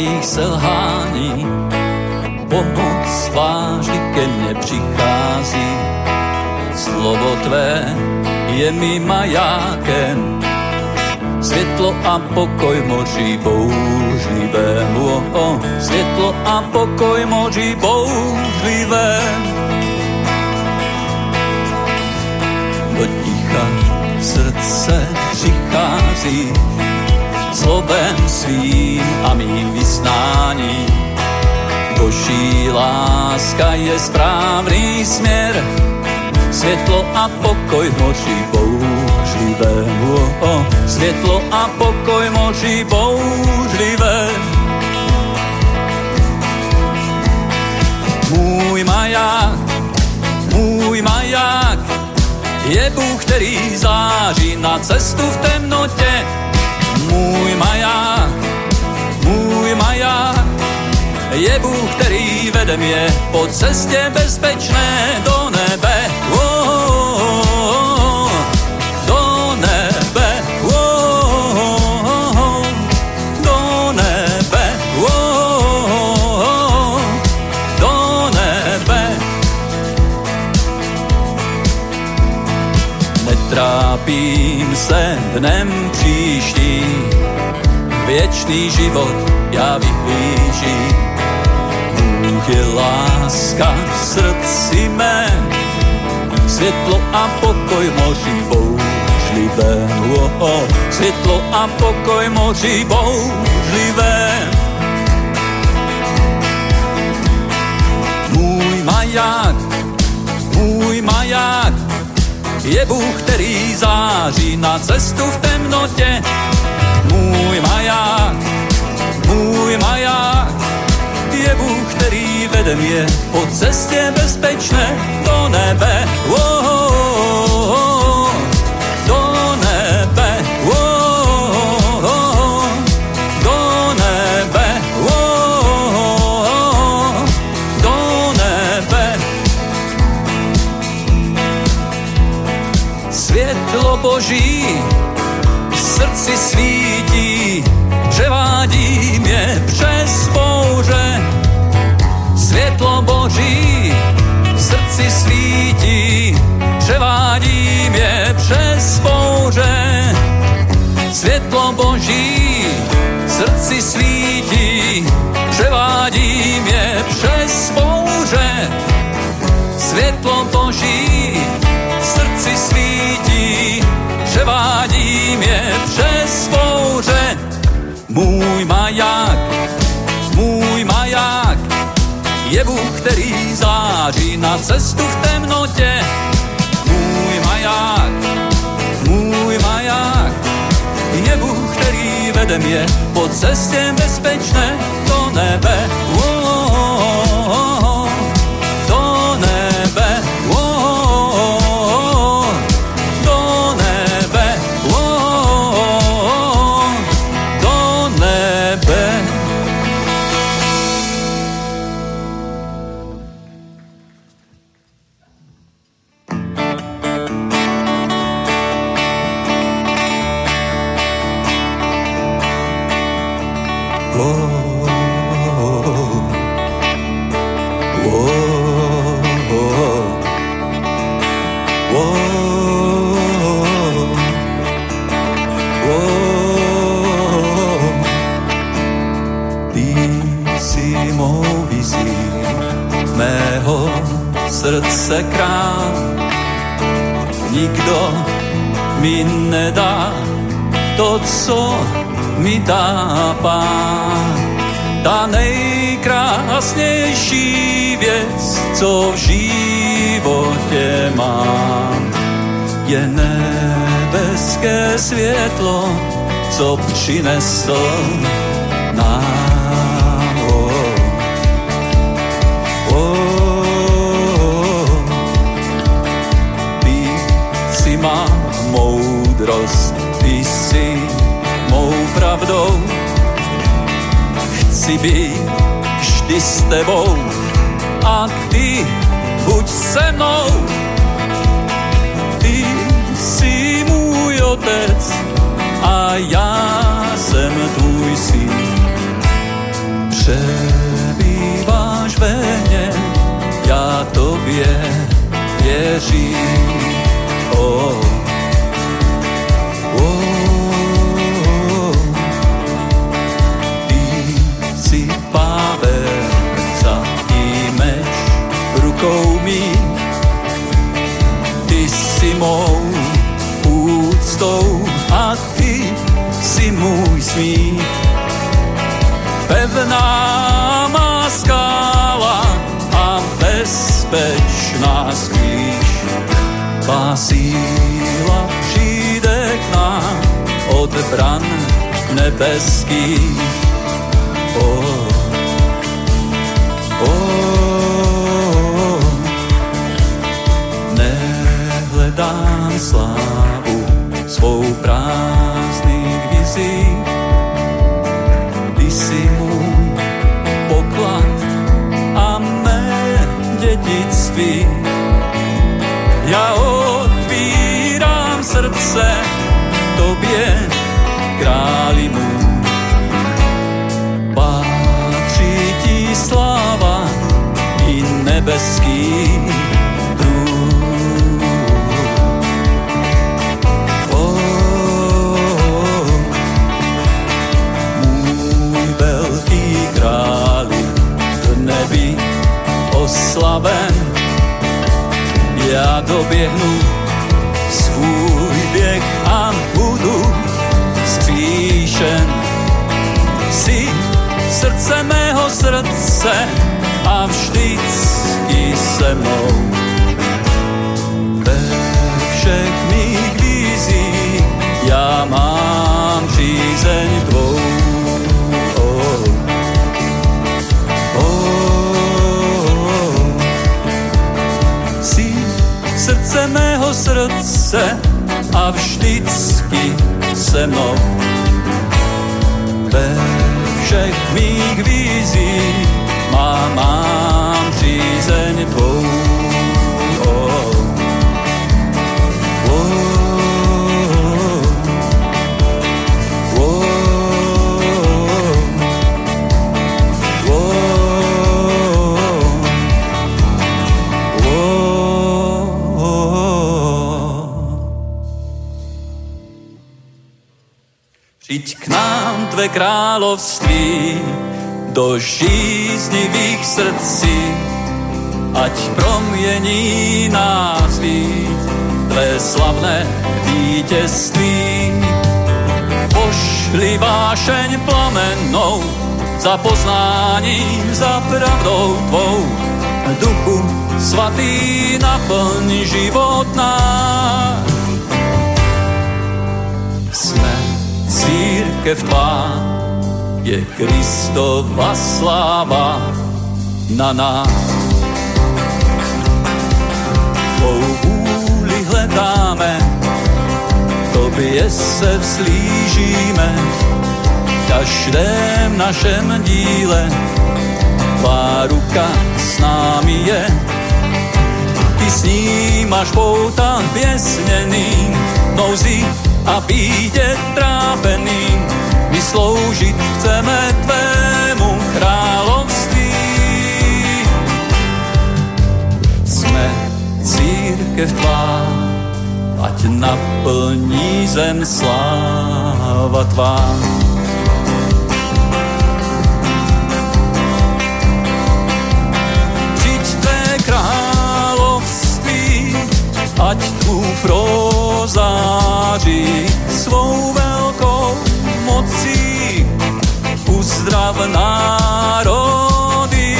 mých selhání. Pomoc tvá vždy ke mne přichází. Slovo tvé je mi majákem, Světlo a pokoj moří bouřlivému. Oh, oh. Světlo a pokoj moří bouřlivému. Do ticha srdce přichází slovem svým a mým vysnání. Boží láska je správný směr, světlo a pokoj moří bouřlivé. Oh, oh. Světlo a pokoj moří bouřlivé. Můj maják, můj maják, je Bůh, který září na cestu v temnotě. Můj maják, můj maják, je Bůh, který vede mě po cestě bezpečné do nebe. Do nebe. Do nebe. Do nebe. Netrápím se dnem věčný život já vyhlížím. Bůh je láska v srdci mé, světlo a pokoj moří bouřlivé. Oh, oh, světlo a pokoj moří bouřlivé. Můj maják, můj maják, je Bůh, který září na cestu v temnotě. Můj maják, můj maják, je Bůh, který vede mě po cestě bezpečné do nebe. Oh, Světlo Boží srdci svítí, převádí mě přes bouře. Světlo Boží srdci svítí, převádí mě přes bouře. Můj maják, můj maják, je Bůh, který září na cestu v temnotě. Můj maják, Bůh, který vede mě po cestě bezpečné do nebe. Nedá to, co mi dá pán. Ta nejkrásnější věc, co v životě mám, je nebeské světlo, co přinesl nám. Oh, oh, moudrost, ty jsi mou pravdou. Chci být vždy s tebou a ty buď se mnou. Ty si můj otec a já jsem tvůj syn. Přebýváš ve mně, já tobě věřím. Oh. Smích. Pevná má skála a bezpečná skvíš. Tvá síla přijde k nám od bran nebeských. Ja dobiehnu svůj běh a budu skříšen. Si srdce mého srdce a vždycky se mnou. Srdce a vždycky se mnou. Ve všech mých vízích má, mám přízeň tvou. Nám tvé království do žíznivých srdcí, ať promění nás víc tvé slavné vítězství. Pošli vášeň plamenou za poznáním, za pravdou tvou. Duchu svatý naplň život náš. Sme církev tvá, je Kristova sláva na nás. Tvou vůli hledáme, tobě se vzlížíme, v každém našem díle tvá ruka s námi je. Ty snímaš pouta věsněným, nouzi a bíde trápeným. My sloužit chceme tvému království. Jsme církev tvá, ať naplní zem sláva tvá. Přijď tvé království, ať tu prozáří svou veľkou mocí. Uzdrav národy,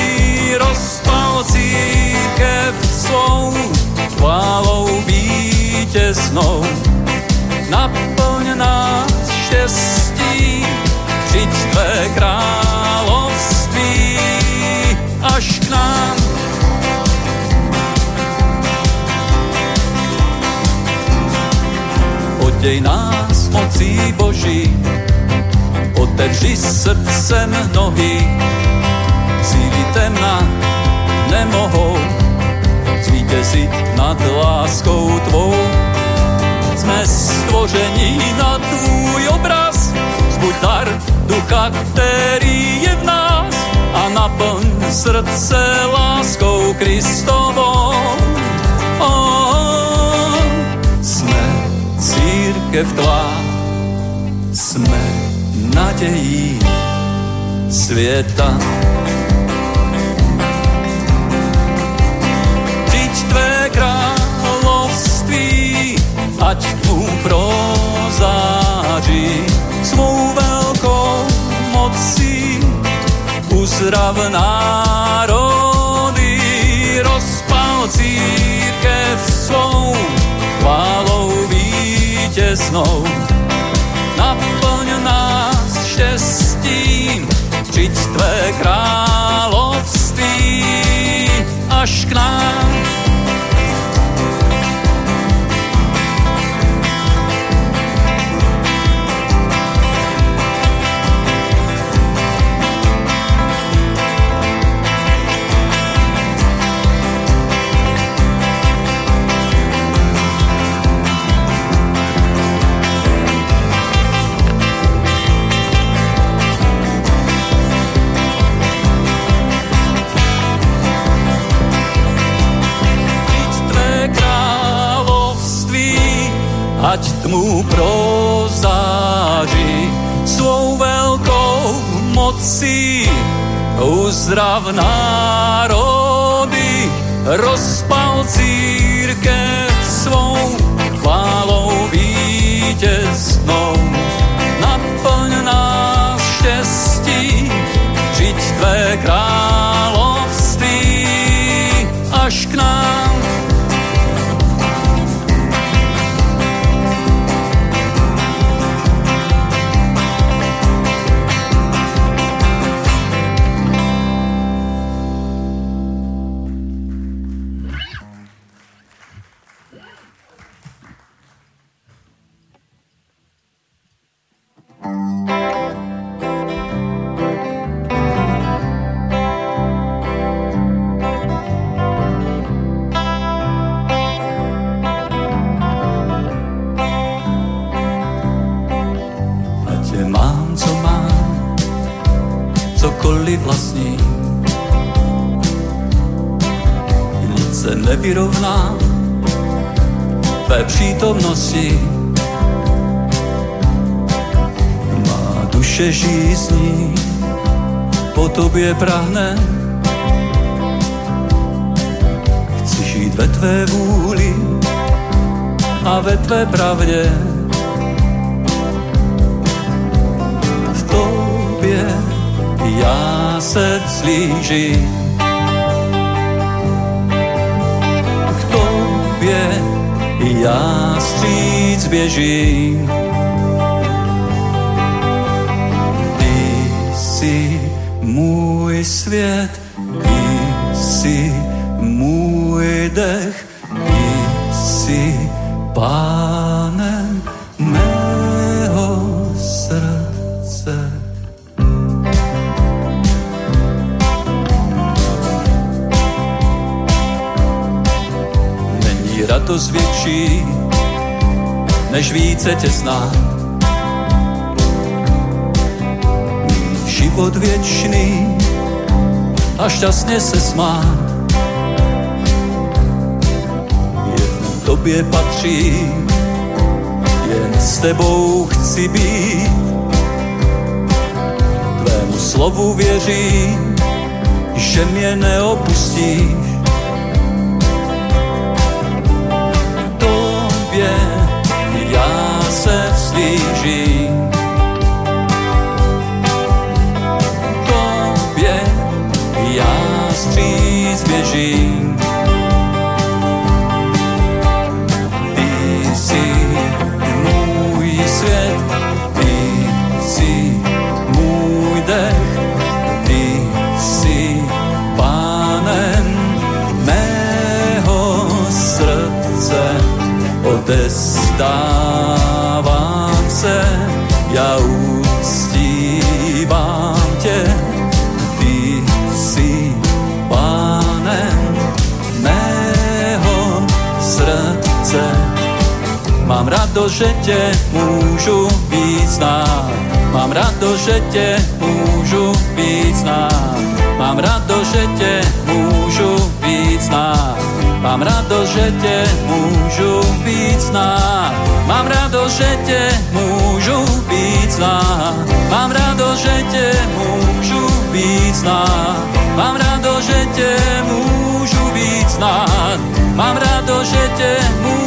rozpal církev svou chválou vítěznou. Naplň nás štěstí, přijď tvé království Odej nás mocí Boží, otevři srdcem nohy. Síly temna nemohou zvítězit nad láskou tvou. Jsme stvoření na tvůj obraz, zbuď dar ducha, který je v nás a naplň srdce láskou Kristovou. Tvá. Sme nadejí sveta. Žiť Tvé kráľovství, ať tu prozáži svou veľkou mocí uzdrav národy, rozpal církev svou chválou vítěznou. Naplň nás štěstím, žiť Tvé království až k nám ať tmu prozáži svou veľkou mocí. Uzdrav národy, rozpal církev svou chválou vítěznou. Naplň nás štěstí, žiť Tvé království až k nám nevyrovná tvé přítomnosti. Má duše žízní, po tobě prahne. Chci žít ve tvé vůli a ve tvé pravdě. V tobě já se vzlížím jāstrīd bieži. Visi mūj sviet, visi mūj deh, visi pār. Radost větší, než více tě znát. Život věčný a šťastně se smá. Jen tobě patří, jen s tebou chci být. Tvému slovu věřím, že mě neopustíš odestávám se, ja uctívam tě, ty si pánem mého srdce. Mám radost, že tě můžu víc mám radost, že tě můžu víc znát, mám radost, že tě můžu víc znát. Mám radosť, že te môžu byť snad. Mám radosť, že te môžu byť snad. Mám radosť, že te môžu byť snad. Mám radosť, že te môžu byť snad. Mám radosť, že te môžu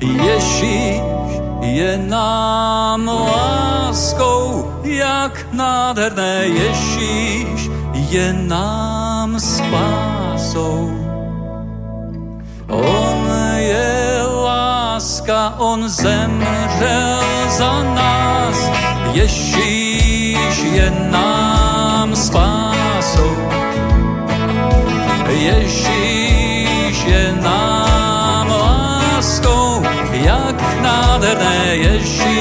Ježíš je nám láskou, jak nádherné Ježíš je nám spásou. On je láska, on zemřel za nás. Ježíš je nám spásou. Ježíš Yeşil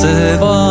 时光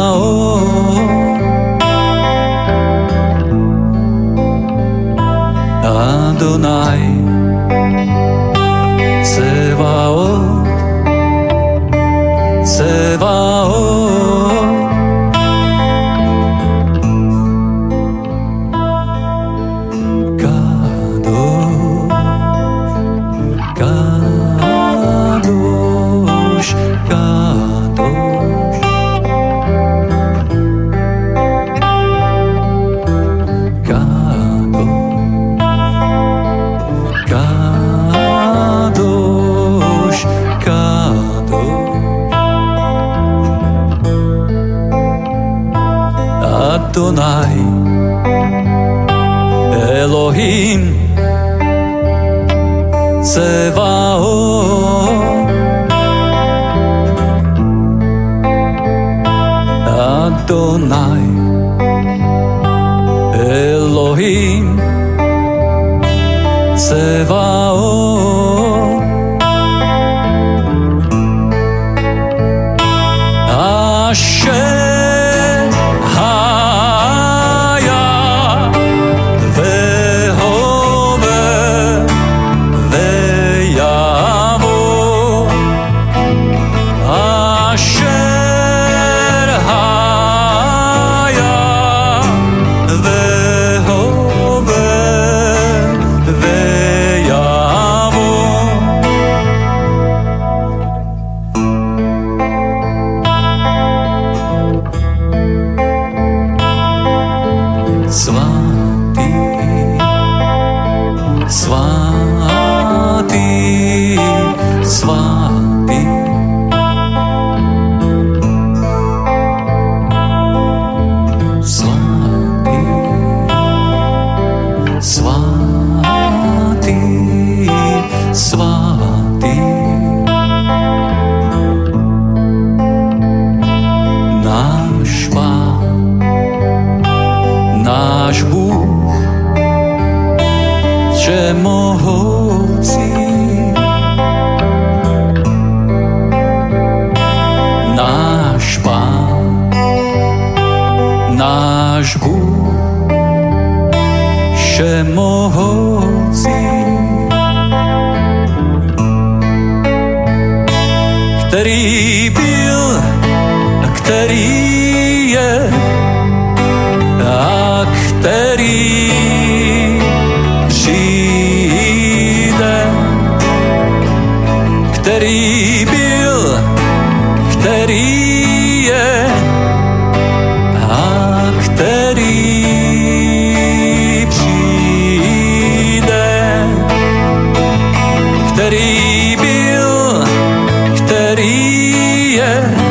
yeah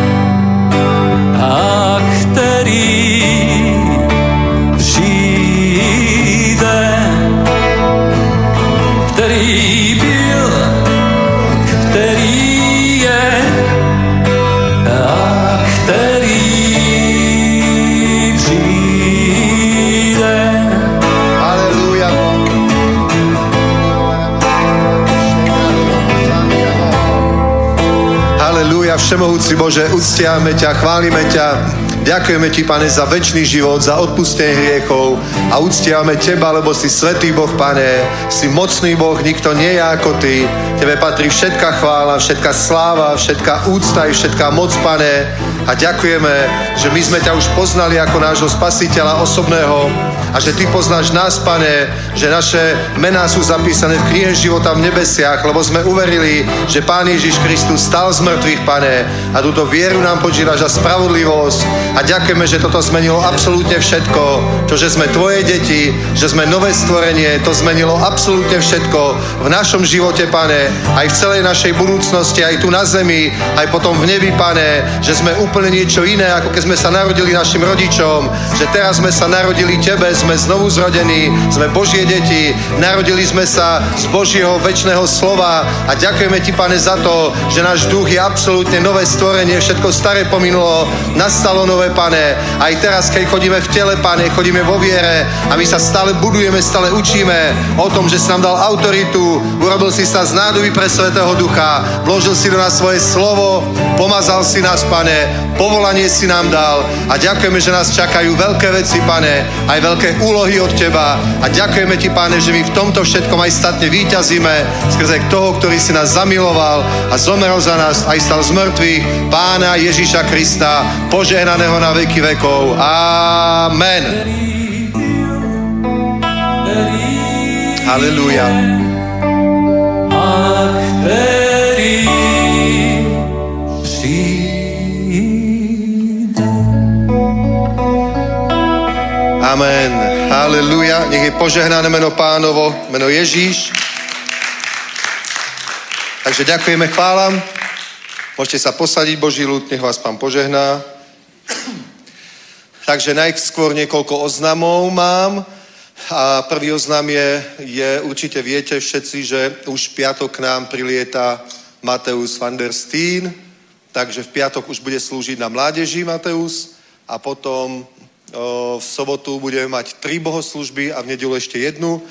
Všemohúci Bože, uctiame ťa, chválime ťa. Ďakujeme Ti, Pane, za väčší život, za odpustenie hriechov a uctiame Teba, lebo si svetý Boh, Pane. Si mocný Boh, nikto nie je ako Ty. Tebe patrí všetká chvála, všetká sláva, všetká úcta i všetká moc, Pane. A ďakujeme, že my sme ťa už poznali ako nášho spasiteľa osobného a že Ty poznáš nás, Pane, že naše mená sú zapísané v knihe života v nebesiach, lebo sme uverili, že Pán Ježiš Kristus stal z mŕtvych, Pane, a túto vieru nám počívaš za spravodlivosť a ďakujeme, že toto zmenilo absolútne všetko. To, že sme Tvoje deti, že sme nové stvorenie, to zmenilo absolútne všetko v našom živote, Pane, aj v celej našej budúcnosti, aj tu na zemi, aj potom v nebi, Pane, že sme úplne niečo iné, ako keď sme sa narodili našim rodičom, že teraz sme sa narodili Tebe, sme znovu zrodení, sme Božie deti, narodili sme sa z Božieho väčšného slova a ďakujeme Ti, Pane, za to, že náš duch je absolútne nové stvorenie, všetko staré pominulo, nastalo nové Pane. Aj teraz, keď chodíme v tele, Pane, chodíme vo viere a my sa stále budujeme, stále učíme o tom, že si nám dal autoritu, urobil si sa z nádoby pre Svetého Ducha, vložil si do nás svoje slovo, pomazal si nás, Pane, povolanie si nám dal a ďakujeme, že nás čakajú veľké veci, Pane, aj veľké úlohy od Teba a ďakujeme Ti, Pane, že my v tomto všetkom aj statne výťazíme skrze toho, ktorý si nás zamiloval a zomrel za nás, aj stal z mŕtvych, Pána Ježíša Krista, požehnaného na veky vekov. Amen. Halleluja. A Amen. Halleluja. Nech je požehnané meno pánovo, meno Ježíš. Takže ďakujeme, chválam. Môžete sa posadiť, Boží ľud, nech vás pán požehná. Takže najskôr niekoľko oznamov mám. A prvý oznam je, je, určite viete všetci, že už v piatok k nám prilieta Mateus van der Steen, takže v piatok už bude slúžiť na mládeži Mateus a potom v sobotu budeme mať tri bohoslužby a v nedelu ešte jednu.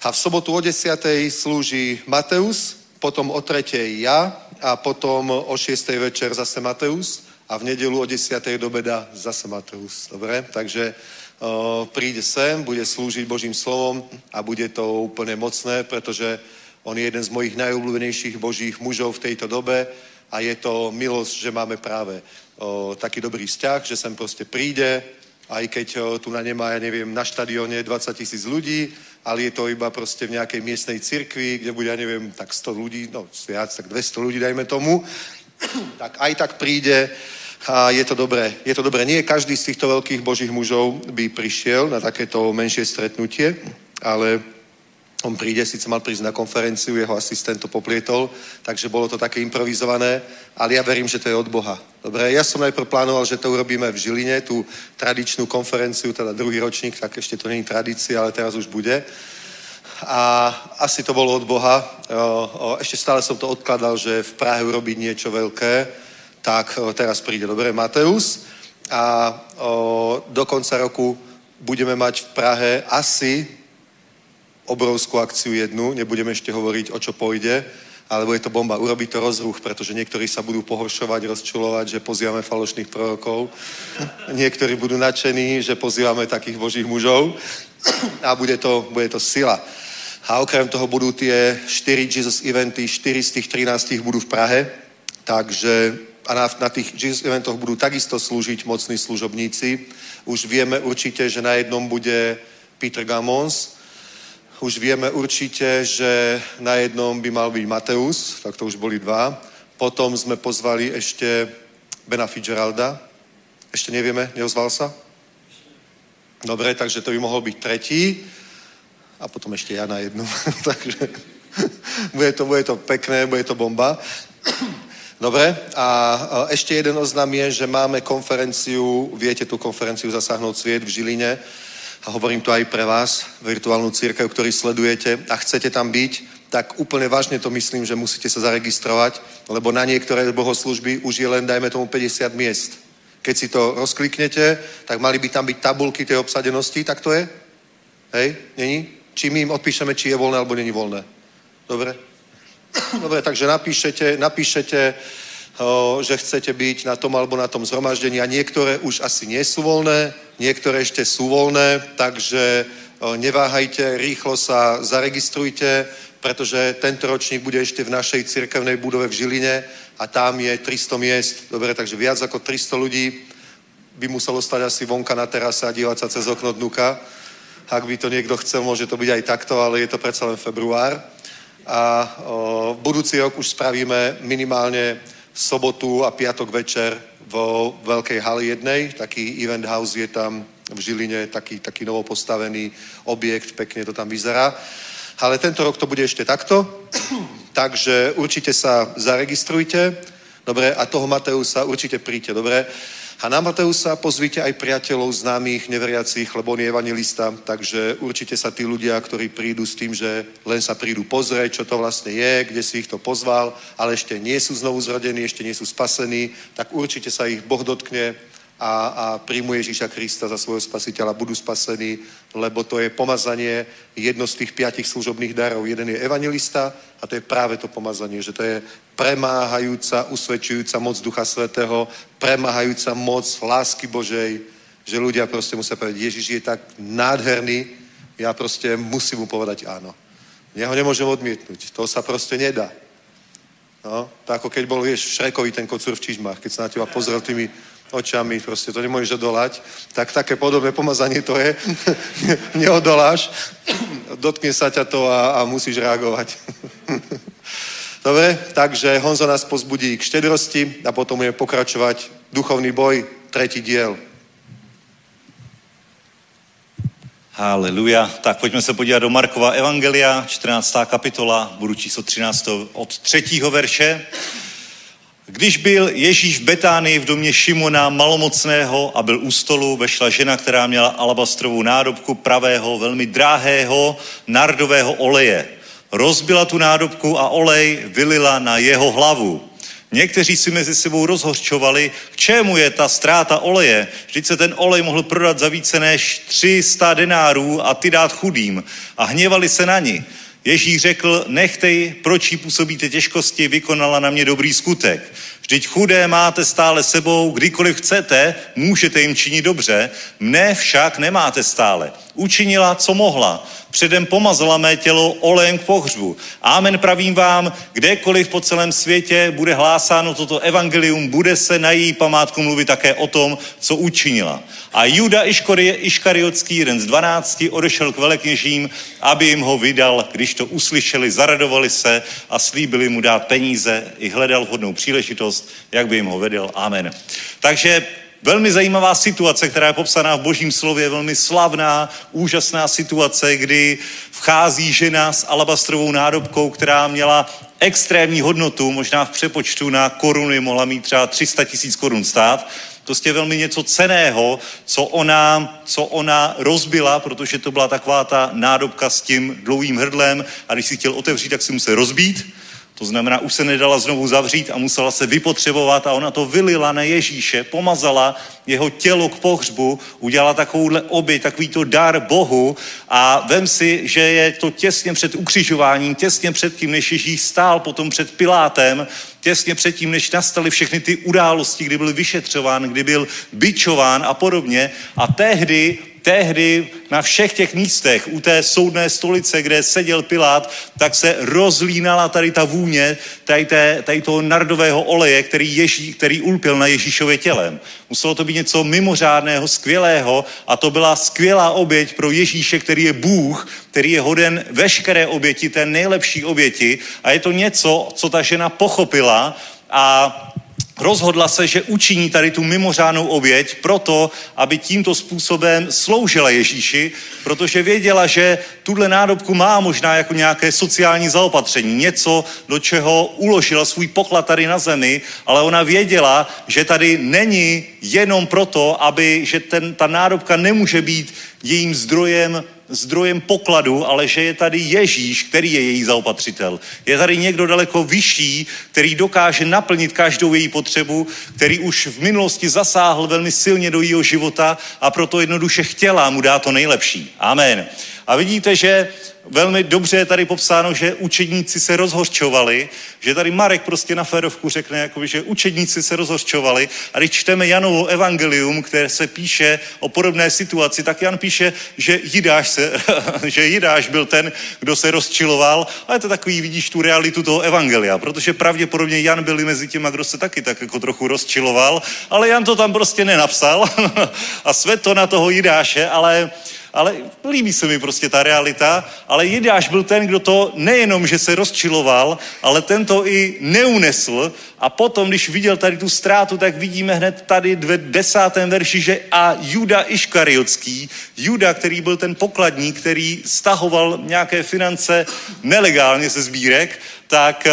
A v sobotu o 10. slúži Mateus, potom o 3. ja a potom o 6. večer zase Mateus a v nedelu o 10. do beda zase Mateus. Dobre? Takže o, príde sem, bude slúžiť Božím slovom a bude to úplne mocné, pretože on je jeden z mojich najobľúbenejších Božích mužov v tejto dobe a je to milosť, že máme práve o, taký dobrý vzťah, že sem proste príde, aj keď o, tu na nemá, ja neviem, na štadióne 20 tisíc ľudí, ale je to iba proste v nejakej miestnej cirkvi, kde bude, ja neviem, tak 100 ľudí, no viac, tak 200 ľudí, dajme tomu, tak aj tak príde a je to dobré. Je to dobré. Nie každý z týchto veľkých božích mužov by prišiel na takéto menšie stretnutie, ale on príde, síce mal prísť na konferenciu, jeho asistent to poplietol, takže bolo to také improvizované, ale ja verím, že to je od Boha. Dobre, ja som najprv plánoval, že to urobíme v Žiline, tú tradičnú konferenciu, teda druhý ročník, tak ešte to je tradícia, ale teraz už bude. A asi to bolo od Boha. Ešte stále som to odkladal, že v Prahe urobiť niečo veľké, tak teraz príde. Dobre, Mateus. A do konca roku budeme mať v Prahe asi obrovskú akciu jednu, nebudeme ešte hovoriť, o čo pôjde, alebo je to bomba. Urobí to rozruch, pretože niektorí sa budú pohoršovať, rozčulovať, že pozývame falošných prorokov. Niektorí budú nadšení, že pozývame takých božích mužov. A bude to, bude to sila. A okrem toho budú tie 4 Jesus eventy, 4 z tých 13 budú v Prahe. Takže a na, na tých Jesus eventoch budú takisto slúžiť mocní služobníci. Už vieme určite, že na jednom bude Peter Gamons, už vieme určite, že na jednom by mal byť Mateus, tak to už boli dva. Potom sme pozvali ešte Bena Fitzgeralda. Ešte nevieme, neozval sa? Dobre, takže to by mohol byť tretí. A potom ešte ja na jednu. takže bude to, bude to pekné, bude to bomba. Dobre, a ešte jeden oznam je, že máme konferenciu, viete tú konferenciu Zasáhnout sviet v Žiline, a hovorím to aj pre vás, virtuálnu církev, ktorý sledujete a chcete tam byť, tak úplne vážne to myslím, že musíte sa zaregistrovať, lebo na niektoré bohoslužby už je len, dajme tomu, 50 miest. Keď si to rozkliknete, tak mali by tam byť tabulky tej obsadenosti, tak to je? Hej, není? Či my im odpíšeme, či je voľné, alebo není voľné. Dobre? Dobre, takže napíšete, napíšete že chcete byť na tom alebo na tom zhromaždení a niektoré už asi nie sú voľné, niektoré ešte sú voľné, takže neváhajte, rýchlo sa zaregistrujte, pretože tento ročník bude ešte v našej cirkevnej budove v Žiline a tam je 300 miest. Dobre, takže viac ako 300 ľudí by muselo stať asi vonka na terase a dívať sa cez okno dnuka. Ak by to niekto chcel, môže to byť aj takto, ale je to predsa len február. A o, budúci rok už spravíme minimálne sobotu a piatok večer vo Veľkej hali jednej. Taký event house je tam v Žiline, taký, taký novopostavený objekt, pekne to tam vyzerá. Ale tento rok to bude ešte takto, takže určite sa zaregistrujte, dobre, a toho Mateusa určite príďte, dobre. A na Mateusa pozvíte aj priateľov, známych, neveriacich, lebo on je evangelista, takže určite sa tí ľudia, ktorí prídu s tým, že len sa prídu pozrieť, čo to vlastne je, kde si ich to pozval, ale ešte nie sú znovu zrodení, ešte nie sú spasení, tak určite sa ich Boh dotkne a, a príjmu Ježíša Krista za svojho spasiteľa, budú spasení, lebo to je pomazanie jedno z tých piatich služobných darov. Jeden je evangelista a to je práve to pomazanie, že to je premáhajúca, usvedčujúca moc Ducha Svetého, premáhajúca moc lásky Božej, že ľudia proste musia povedať, Ježiš je tak nádherný, ja proste musím mu povedať áno. Ja ho nemôžem odmietnúť. To sa proste nedá. No, to ako keď bol, vieš, Šrekovi ten kocúr v čižmách, keď sa na teba pozrel tými očami, proste to nemôžeš odolať, tak také podobné pomazanie to je. Neodoláš, dotkne sa ťa to a, a musíš reagovať. Dobre, takže Honzo nás pozbudí k štedrosti a potom budeme pokračovať duchovný boj, tretí diel. Haleluja. Tak pojďme se podívat do Markova Evangelia, 14. kapitola, budu číslo 13. od 3. verše. Když byl Ježíš v Betánii v domě Šimona malomocného a byl u stolu, vešla žena, která měla alabastrovou nádobku pravého, velmi dráhého nardového oleje. Rozbila tu nádobku a olej vylila na jeho hlavu. Někteří si mezi sebou rozhořčovali, k čemu je ta ztráta oleje. Vždyť se ten olej mohl prodat za více než 300 denárů a ty dát chudým. A hněvali se na ní. Ježíš řekl, nechtej, proč jí působíte těžkosti, vykonala na mě dobrý skutek. Vždyť chudé máte stále sebou, kdykoliv chcete, můžete jim činit dobře, mne však nemáte stále. Učinila, co mohla. Předem pomazala mé tělo olejem k pohřbu. Amen pravím vám, kdekoliv po celém světě bude hlásáno toto evangelium, bude se na její památku mluvit také o tom, co učinila. A Juda Iškariotský, jeden z dvanácti, odešel k velekněžím, aby jim ho vydal. Když to uslyšeli, zaradovali se a slíbili mu dát peníze i hledal vhodnou příležitost, jak by jim ho vedl. Amen. Takže Velmi zajímavá situace, která je popsaná v božím slově, velmi slavná, úžasná situace, kdy vchází žena s alabastrovou nádobkou, která měla extrémní hodnotu, možná v přepočtu na koruny mohla mít třeba 300 tisíc korun stát. Prostě velmi něco ceného, co ona, co ona rozbila, protože to byla taková ta nádobka s tím dlouhým hrdlem a když si chtěl otevřít, tak si musel rozbít to znamená, už se nedala znovu zavřít a musela se vypotřebovat a ona to vylila na Ježíše, pomazala jeho tělo k pohřbu, udělala takovouhle oběť, takovýto dar Bohu a vem si, že je to těsně před ukřižováním, těsně před tím, než Ježíš stál potom před Pilátem, těsně před tím, než nastaly všechny ty události, kdy byl vyšetřován, kdy byl bičován a podobně. A tehdy tehdy na všech těch místech, u té soudné stolice, kde seděl Pilát, tak se rozlínala tady ta vůně, tady, té, tady toho nardového oleje, který, Ježí, který ulpil na Ježíšově tělem. Muselo to být něco mimořádného, skvělého a to byla skvělá oběť pro Ježíše, který je Bůh, který je hoden veškeré oběti, té nejlepší oběti a je to něco, co ta žena pochopila a rozhodla se, že učiní tady tu mimořádnou oběť proto, aby tímto způsobem sloužila Ježíši, protože věděla, že tuhle nádobku má možná jako nějaké sociální zaopatření, něco, do čeho uložila svůj poklad tady na zemi, ale ona věděla, že tady není jenom proto, aby, že ten, ta nádobka nemůže být jejím zdrojem zdrojem pokladu, ale že je tady Ježíš, který je její zaopatřitel. Je tady někdo daleko vyšší, který dokáže naplnit každou její potřebu, který už v minulosti zasáhl velmi silně do jejího života a proto jednoduše chtěla mu dát to nejlepší. Amen. A vidíte, že velmi dobře je tady popsáno, že učedníci se rozhorčovali, že tady Marek prostě na férovku řekne, jakoby, že učedníci se rozhorčovali. A když čteme Janovo evangelium, které se píše o podobné situaci, tak Jan píše, že Jidáš, se, že Jidáš byl ten, kdo se rozčiloval. A je to takový, vidíš tu realitu toho evangelia, protože pravděpodobně Jan byl mezi těma, kdo se taky tak jako trochu rozčiloval, ale Jan to tam prostě nenapsal a svět to na toho Jidáše, ale ale líbí se mi prostě ta realita, ale Jidáš byl ten, kdo to nejenom, že se rozčiloval, ale ten to i neunesl. A potom, když viděl tady tu ztrátu, tak vidíme hned tady v desátém verši, že a Juda Iškariotský, Juda, který byl ten pokladník, který stahoval nějaké finance nelegálně ze sbírek, tak, eh,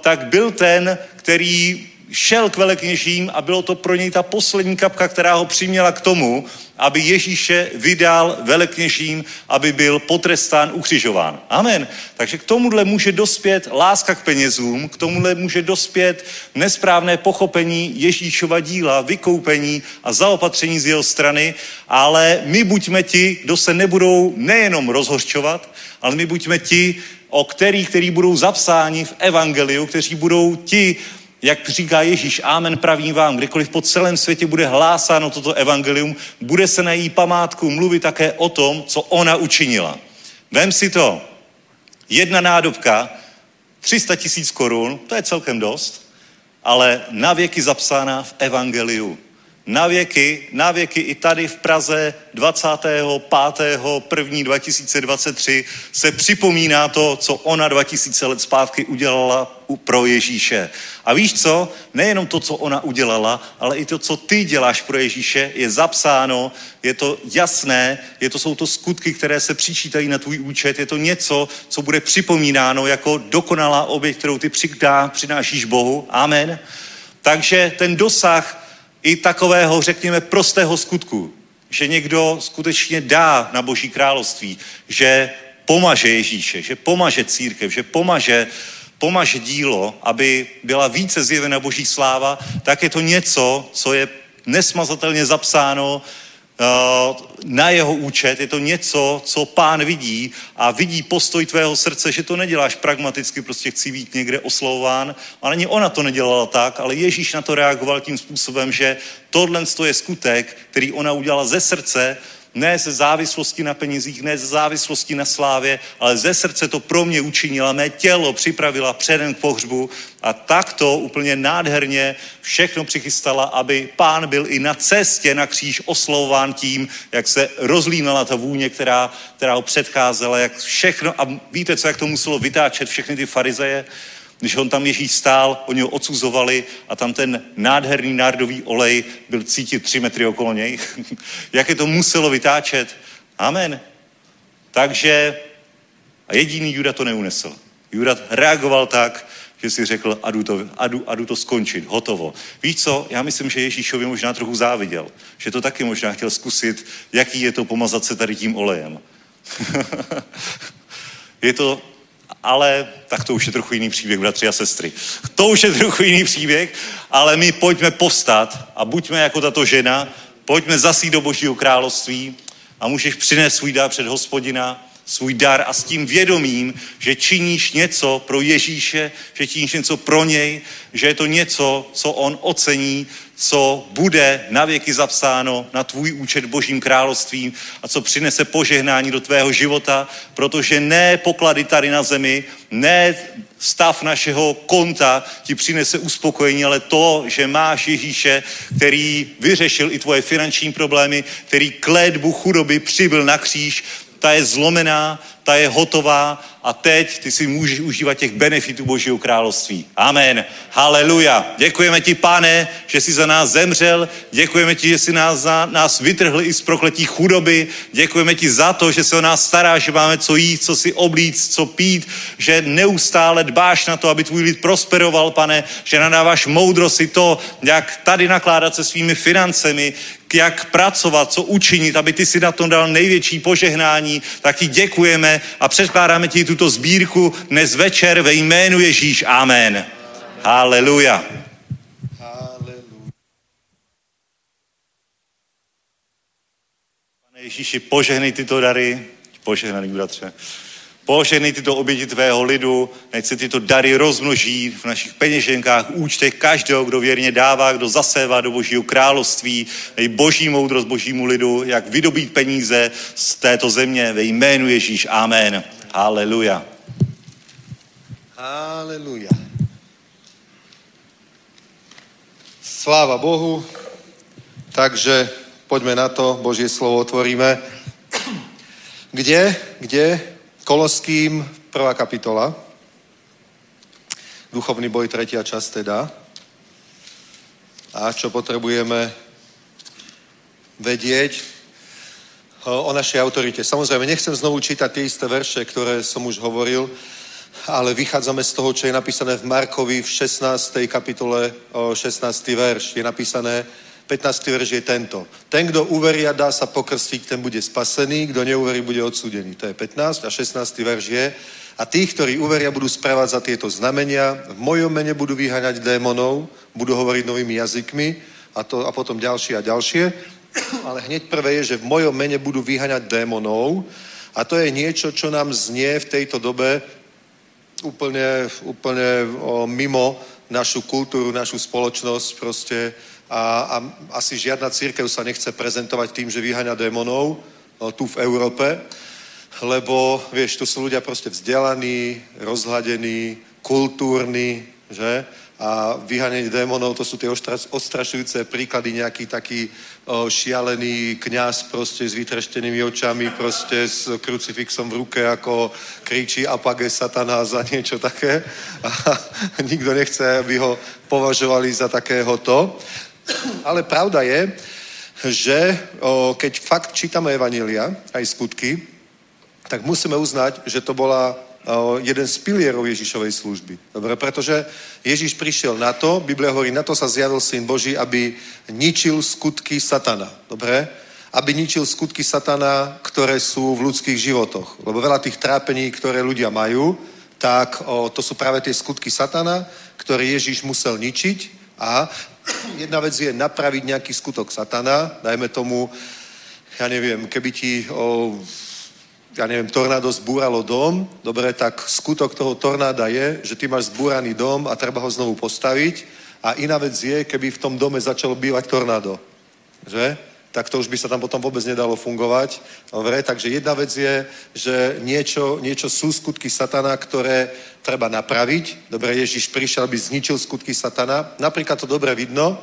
tak byl ten, který šel k velekněžím a bylo to pro něj ta poslední kapka, která ho přiměla k tomu, aby Ježíše vydal velekněžím, aby byl potrestán, ukřižován. Amen. Takže k tomuhle může dospět láska k penězům, k tomuhle může dospět nesprávné pochopení Ježíšova díla, vykoupení a zaopatření z jeho strany, ale my buďme ti, kdo se nebudou nejenom rozhořčovat, ale my buďme ti, o kterých, který budou zapsáni v evangeliu, kteří budou ti, jak říká Ježíš, amen pravím vám, kdykoliv po celém světě bude hlásáno toto evangelium, bude se na její památku mluvit také o tom, co ona učinila. Vem si to. Jedna nádobka, 300 tisíc korun, to je celkem dost, ale na věky zapsána v evangeliu. Na věky, na věky i tady v Praze 25. 1. 2023 se připomíná to, co ona 2000 let zpátky udělala pro Ježíše. A víš co? Nejenom to, co ona udělala, ale i to, co ty děláš pro Ježíše, je zapsáno, je to jasné, je to, jsou to skutky, které se přičítají na tvůj účet, je to něco, co bude připomínáno jako dokonalá oběť, kterou ty přidá, přinášíš Bohu. Amen. Takže ten dosah i takového, řekněme, prostého skutku, že někdo skutečně dá na Boží království, že pomaže Ježíše, že pomaže církev, že pomaže pomaže dílo, aby byla více zjevena Boží sláva, tak je to něco, co je nesmazatelně zapsáno na jeho účet, je to něco, co pán vidí a vidí postoj tvého srdce, že to neděláš pragmaticky, prostě chci být někde oslovován. A ani ona to nedělala tak, ale Ježíš na to reagoval tím způsobem, že tohle je skutek, který ona udělala ze srdce, ne ze závislosti na penězích, ne ze závislosti na slávě, ale ze srdce to pro mě učinila, mé tělo připravila předem k pohřbu a takto úplně nádherně všechno přichystala, aby pán byl i na cestě na kříž oslovován tím, jak se rozlínala ta vůně, která, která ho předcházela, jak všechno, a víte co, jak to muselo vytáčet všechny ty farizeje, když on tam Ježíš stál, oni ho odsuzovali a tam ten nádherný nárdový olej byl cítit tři metry okolo něj. Jak to muselo vytáčet. Amen. Takže a jediný Juda to neunesl. Juda reagoval tak, že si řekl, a jdu to, a jdu, a jdu to skončit, hotovo. Víš co, já myslím, že Ježíšovi možná trochu záviděl, že to taky možná chtěl zkusit, jaký je to pomazat se tady tím olejem. je to ale tak to už je trochu jiný příběh, bratři a sestry. To už je trochu jiný příběh, ale my pojďme povstat a buďme jako tato žena, pojďme zasít do Božího království a můžeš přinést svůj dar před hospodina, svůj dar a s tím vědomím, že činíš něco pro Ježíše, že činíš něco pro něj, že je to něco, co on ocení, co bude navěky zapsáno na tvůj účet Božím královstvím a co přinese požehnání do tvého života, protože ne poklady tady na zemi, ne stav našeho konta ti přinese uspokojení, ale to, že máš Ježíše, který vyřešil i tvoje finanční problémy, který klédbu chudoby přibyl na kříž, ta je zlomená, ta je hotová a teď ty si můžeš užívat těch benefitů Božího království. Amen. Haleluja. Děkujeme ti, pane, že jsi za nás zemřel. Děkujeme ti, že jsi nás, za, nás vytrhl i z prokletí chudoby. Děkujeme ti za to, že se o nás staráš, že máme co jít, co si oblíct, co pít, že neustále dbáš na to, aby tvůj lid prosperoval, pane, že nadáváš moudrost i to, jak tady nakládat se svými financemi, jak pracovat, co učinit, aby ty si na tom dal největší požehnání, tak ti děkujeme a předkládáme ti tuto sbírku dnes večer ve jménu Ježíš. Amen. Haleluja. Pane Ježíši, požehnej tyto dary, požehnaný bratře. Poženej tyto oběti tvého lidu, nech se tyto dary rozmnoží v našich peněženkách, účtech každého, kdo věrně dává, kdo zasévá do božího království, dej boží moudrost božímu lidu, jak vydobít peníze z této země ve jménu Ježíš. Amen. Haleluja. Haleluja. Sláva Bohu. Takže poďme na to, Božie slovo otvoríme. Kde? Kde? Koloským, prvá kapitola. Duchovný boj, tretia časť teda. A čo potrebujeme vedieť o našej autorite. Samozrejme, nechcem znovu čítať tie isté verše, ktoré som už hovoril, ale vychádzame z toho, čo je napísané v Markovi v 16. kapitole, 16. verš. Je napísané, 15. verš je tento. Ten, kdo uverí a dá sa pokrstiť, ten bude spasený, kdo neuverí, bude odsúdený. To je 15. A 16. verš je, a tých, ktorí uveria, budú za tieto znamenia, v mojom mene budú vyháňať démonov, budú hovoriť novými jazykmi a, to, a potom ďalšie a ďalšie. Ale hneď prvé je, že v mojom mene budú vyháňať démonov a to je niečo, čo nám znie v tejto dobe úplne, úplne o, mimo našu kultúru, našu spoločnosť proste a, a asi žiadna církev sa nechce prezentovať tým, že vyháňa démonov o, tu v Európe, lebo, vieš, tu sú ľudia proste vzdelaní, rozhladení, kultúrni, že? a vyhanenie démonov, to sú tie odstrašujúce príklady, nejaký taký o, šialený kňaz proste s vytreštenými očami, proste s krucifixom v ruke, ako kričí apage satana za niečo také. A nikto nechce, aby ho považovali za takéhoto. Ale pravda je, že o, keď fakt čítame Evanília, aj skutky, tak musíme uznať, že to bola jeden z pilierov Ježišovej služby. Dobre, pretože Ježiš prišiel na to, Biblia hovorí, na to sa zjavil Syn Boží, aby ničil skutky satana. Dobre? Aby ničil skutky satana, ktoré sú v ľudských životoch. Lebo veľa tých trápení, ktoré ľudia majú, tak o, to sú práve tie skutky satana, ktoré Ježiš musel ničiť. A jedna vec je napraviť nejaký skutok satana, dajme tomu, ja neviem, keby ti o, ja neviem, tornádo zbúralo dom, dobre, tak skutok toho tornáda je, že ty máš zbúraný dom a treba ho znovu postaviť a iná vec je, keby v tom dome začalo bývať tornádo. Že? Tak to už by sa tam potom vôbec nedalo fungovať. Dobre, takže jedna vec je, že niečo, niečo sú skutky satana, ktoré treba napraviť. Dobre, Ježiš prišiel, aby zničil skutky satana. Napríklad to dobre vidno,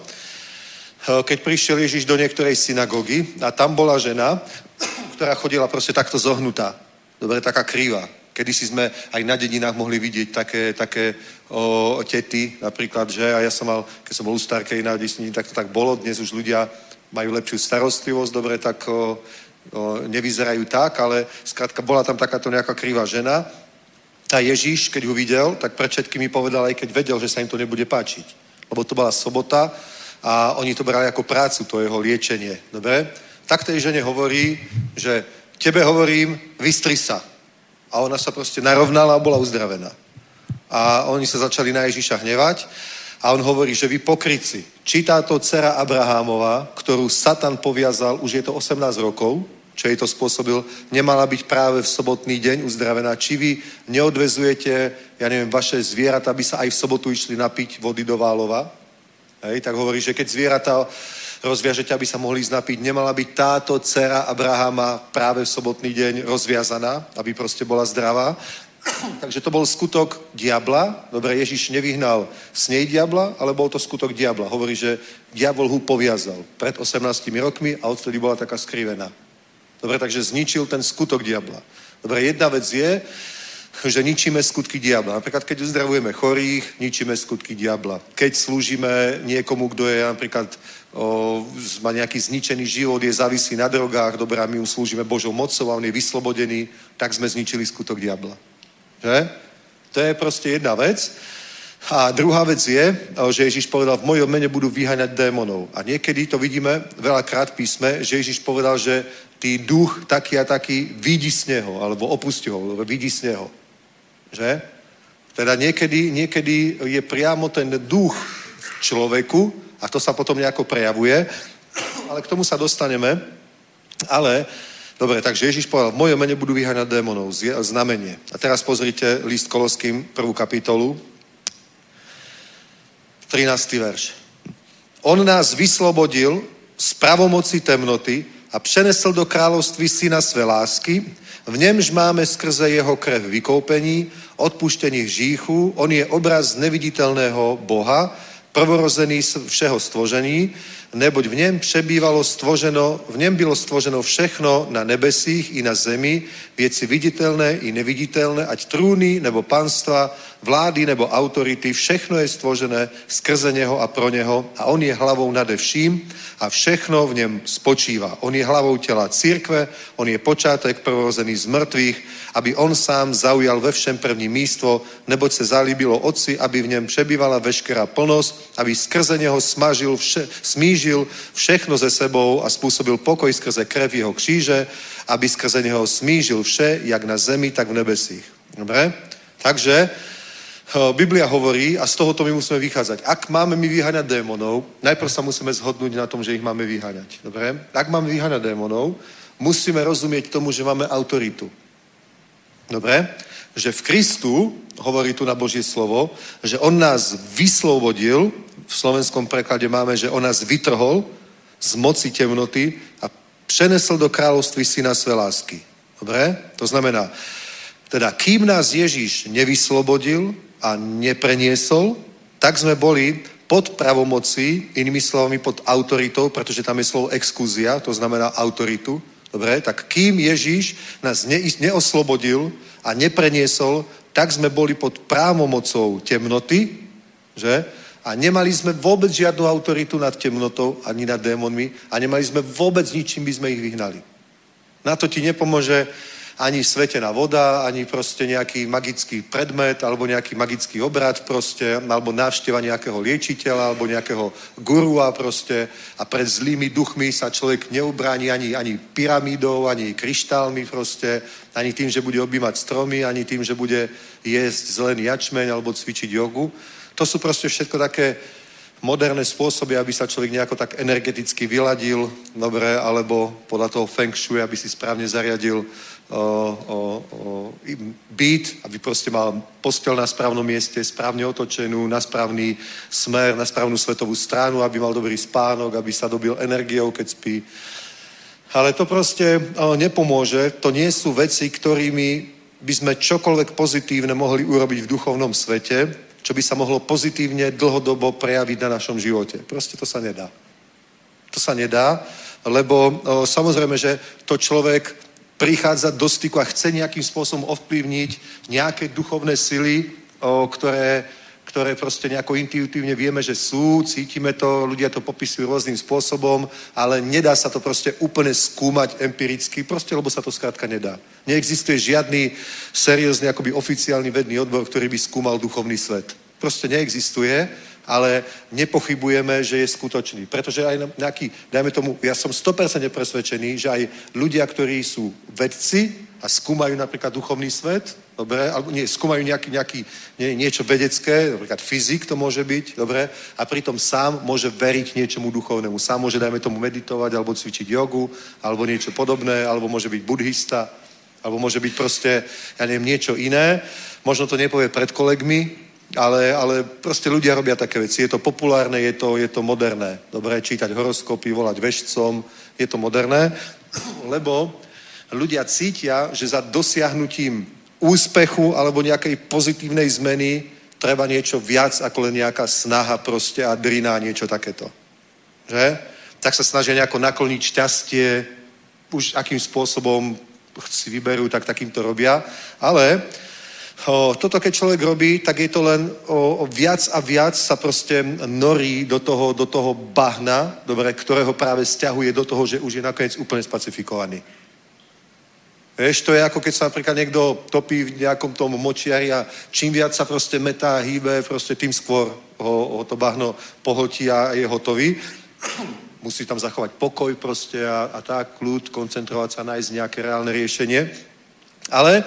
keď prišiel Ježiš do niektorej synagógy a tam bola žena, ktorá chodila proste takto zohnutá. Dobre, taká krýva. Kedy si sme aj na dedinách mohli vidieť také, také o, tety, napríklad, že a ja som mal, keď som bol u Starkej na Disney, tak to tak bolo. Dnes už ľudia majú lepšiu starostlivosť, dobre, tak o, o, nevyzerajú tak, ale skrátka bola tam takáto nejaká krýva žena. A Ježíš, keď ho videl, tak pred všetkými povedal, aj keď vedel, že sa im to nebude páčiť. Lebo to bola sobota a oni to brali ako prácu, to jeho liečenie. Dobre? tak tej žene hovorí, že tebe hovorím, vystri sa. A ona sa proste narovnala a bola uzdravená. A oni sa začali na Ježiša hnevať a on hovorí, že vy pokryci, či táto dcera Abrahámova, ktorú Satan poviazal, už je to 18 rokov, čo jej to spôsobil, nemala byť práve v sobotný deň uzdravená. Či vy neodvezujete, ja neviem, vaše zvieratá, aby sa aj v sobotu išli napiť vody do Válova? Hej, tak hovorí, že keď zvieratá rozviažete, aby sa mohli ísť napiť. Nemala byť táto dcera Abrahama práve v sobotný deň rozviazaná, aby proste bola zdravá. Takže to bol skutok diabla. Dobre, Ježiš nevyhnal s nej diabla, ale bol to skutok diabla. Hovorí, že diabol ho poviazal pred 18 rokmi a odtedy bola taká skrivená. Dobre, takže zničil ten skutok diabla. Dobre, jedna vec je, že ničíme skutky diabla. Napríklad, keď uzdravujeme chorých, ničíme skutky diabla. Keď slúžime niekomu, kto je napríklad o, má nejaký zničený život, je závislý na drogách, dobré, a my mu slúžime Božou mocou a on je vyslobodený, tak sme zničili skutok diabla. Že? To je proste jedna vec. A druhá vec je, že Ježiš povedal, v mojom mene budú vyháňať démonov. A niekedy to vidíme veľakrát písme, že Ježiš povedal, že tý duch taký a taký vidí z neho, alebo opustí ho, alebo vidí z neho. Že? Teda niekedy, niekedy je priamo ten duch v človeku a to sa potom nejako prejavuje, ale k tomu sa dostaneme. Ale Dobre, takže Ježiš povedal, v mojom mene budú vyháňať démonov, znamenie. A teraz pozrite list Koloským, prvú kapitolu, 13. verš. On nás vyslobodil z pravomoci temnoty a přenesl do kráľovství syna své lásky, v němž máme skrze jeho krev vykoupení, odpuštení hříchů, on je obraz neviditelného Boha, prvorozený všeho stvožení, neboť v něm přebývalo stvoženo, v něm bylo stvoženo všechno na nebesích i na zemi, věci viditelné i neviditelné, ať trůny nebo panstva, vlády nebo autority, všechno je stvožené skrze něho a pro něho a on je hlavou nade vším a všechno v něm spočívá. On je hlavou těla církve, on je počátek prvorozený z mrtvých, aby on sám zaujal ve všem první místo, neboť se zalíbilo Otci, aby v něm přebývala veškerá plnost, aby skrze něho smažil vše, smížil všechno ze sebou a způsobil pokoj skrze krev jeho kříže, aby skrze něho smížil vše, jak na zemi, tak v nebesích. Dobre? Takže Biblia hovorí, a z tohoto my musíme vychádzať. Ak máme my vyháňať démonov, najprv sa musíme zhodnúť na tom, že ich máme vyháňať. Dobre? Ak máme vyháňať démonov, musíme rozumieť tomu, že máme autoritu. Dobre? Že v Kristu, hovorí tu na Božie slovo, že On nás vyslobodil, v slovenskom preklade máme, že On nás vytrhol z moci temnoty a přenesl do kráľovství syna své lásky. Dobre? To znamená, teda kým nás Ježíš nevyslobodil, a nepreniesol, tak sme boli pod pravomocí, inými slovami pod autoritou, pretože tam je slovo exkúzia, to znamená autoritu. Dobre, tak kým Ježíš nás ne, neoslobodil a nepreniesol, tak sme boli pod právomocou temnoty, že? A nemali sme vôbec žiadnu autoritu nad temnotou ani nad démonmi a nemali sme vôbec ničím by sme ich vyhnali. Na to ti nepomôže ani svetená voda, ani proste nejaký magický predmet, alebo nejaký magický obrad proste, alebo návšteva nejakého liečiteľa, alebo nejakého gurua proste a pred zlými duchmi sa človek neubráni ani, ani pyramídou, ani kryštálmi proste, ani tým, že bude objímať stromy, ani tým, že bude jesť zelený jačmeň alebo cvičiť jogu. To sú proste všetko také moderné spôsoby, aby sa človek nejako tak energeticky vyladil, dobre, alebo podľa toho feng shui, aby si správne zariadil o, o, o byt, aby proste mal postel na správnom mieste, správne otočenú, na správny smer, na správnu svetovú stranu, aby mal dobrý spánok, aby sa dobil energiou, keď spí. Ale to proste nepomôže. To nie sú veci, ktorými by sme čokoľvek pozitívne mohli urobiť v duchovnom svete, čo by sa mohlo pozitívne dlhodobo prejaviť na našom živote. Proste to sa nedá. To sa nedá, lebo o, samozrejme, že to človek prichádza do styku a chce nejakým spôsobom ovplyvniť nejaké duchovné sily, o, ktoré, ktoré proste nejako intuitívne vieme, že sú, cítime to, ľudia to popisujú rôznym spôsobom, ale nedá sa to proste úplne skúmať empiricky, proste lebo sa to skrátka nedá. Neexistuje žiadny seriózny, akoby oficiálny vedný odbor, ktorý by skúmal duchovný svet. Proste neexistuje ale nepochybujeme, že je skutočný. Pretože aj nejaký, dajme tomu, ja som 100% presvedčený, že aj ľudia, ktorí sú vedci a skúmajú napríklad duchovný svet, dobre, alebo nie, skúmajú nejaký, nejaký, nie, niečo vedecké, napríklad fyzik to môže byť, dobre, a pritom sám môže veriť niečomu duchovnému. Sám môže, dajme tomu, meditovať, alebo cvičiť jogu, alebo niečo podobné, alebo môže byť buddhista, alebo môže byť proste, ja neviem, niečo iné. Možno to nepovie pred kolegmi, ale, ale proste ľudia robia také veci. Je to populárne, je to, je to moderné. Dobre, čítať horoskopy, volať vešcom, je to moderné, lebo ľudia cítia, že za dosiahnutím úspechu alebo nejakej pozitívnej zmeny treba niečo viac ako len nejaká snaha proste a drina, niečo takéto. Že? Tak sa snažia nejako nakloniť šťastie, už akým spôsobom si vyberú, tak takýmto robia. Ale O, toto keď človek robí, tak je to len o, o viac a viac sa proste norí do toho, do toho bahna, dobre, ktorého práve stiahuje do toho, že už je nakoniec úplne spacifikovaný. Vieš, to je ako keď sa napríklad niekto topí v nejakom tom močiari a čím viac sa proste metá, hýbe, proste tým skôr ho, ho to bahno pohltí a je hotový. Musí tam zachovať pokoj proste a, a tak, kľud, koncentrovať sa, nájsť nejaké reálne riešenie. Ale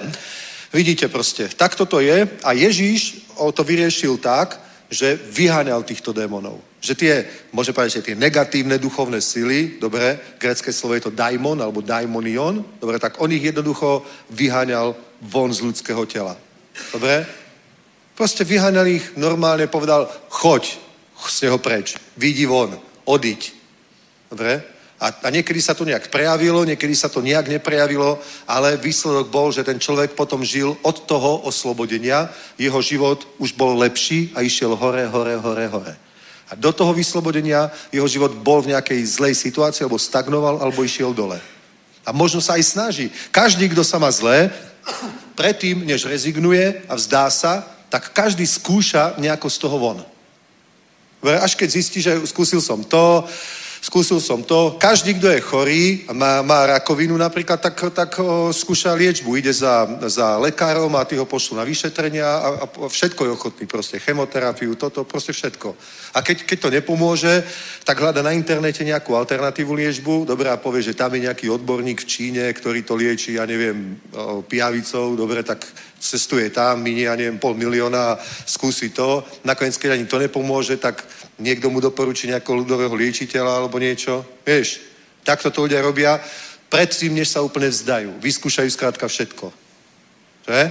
Vidíte proste, takto to je a Ježíš to vyriešil tak, že vyháňal týchto démonov. Že tie, môžeme povedať, že tie negatívne duchovné sily, dobre, grecké slovo je to daimon alebo daimonion, dobre, tak on ich jednoducho vyháňal von z ľudského tela. Dobre? Proste vyháňal ich normálne, povedal, choď z neho preč, vidí von, odiť. Dobre? A, a niekedy sa to nejak prejavilo, niekedy sa to nejak neprejavilo, ale výsledok bol, že ten človek potom žil od toho oslobodenia, jeho život už bol lepší a išiel hore, hore, hore, hore. A do toho vyslobodenia jeho život bol v nejakej zlej situácii, alebo stagnoval, alebo išiel dole. A možno sa aj snaží. Každý, kto sa má zlé, predtým, než rezignuje a vzdá sa, tak každý skúša nejako z toho von. Až keď zistí, že skúsil som to, skúsil som to. Každý, kto je chorý má, má rakovinu napríklad, tak, tak o, skúša liečbu. Ide za, za lekárom a ty ho pošlú na vyšetrenia a, a všetko je ochotný. Proste chemoterapiu, toto, proste všetko. A keď, keď to nepomôže, tak hľada na internete nejakú alternatívu liečbu. Dobre, a povie, že tam je nejaký odborník v Číne, ktorý to lieči, ja neviem, pijavicou. Dobre, tak cestuje tam, minie, ja neviem, pol milióna skúsi to. Nakoniec, keď ani to nepomôže, tak niekto mu doporučí nejakého ľudového liečiteľa alebo niečo. Vieš, takto to ľudia robia predtým, než sa úplne vzdajú. Vyskúšajú skrátka všetko. Že?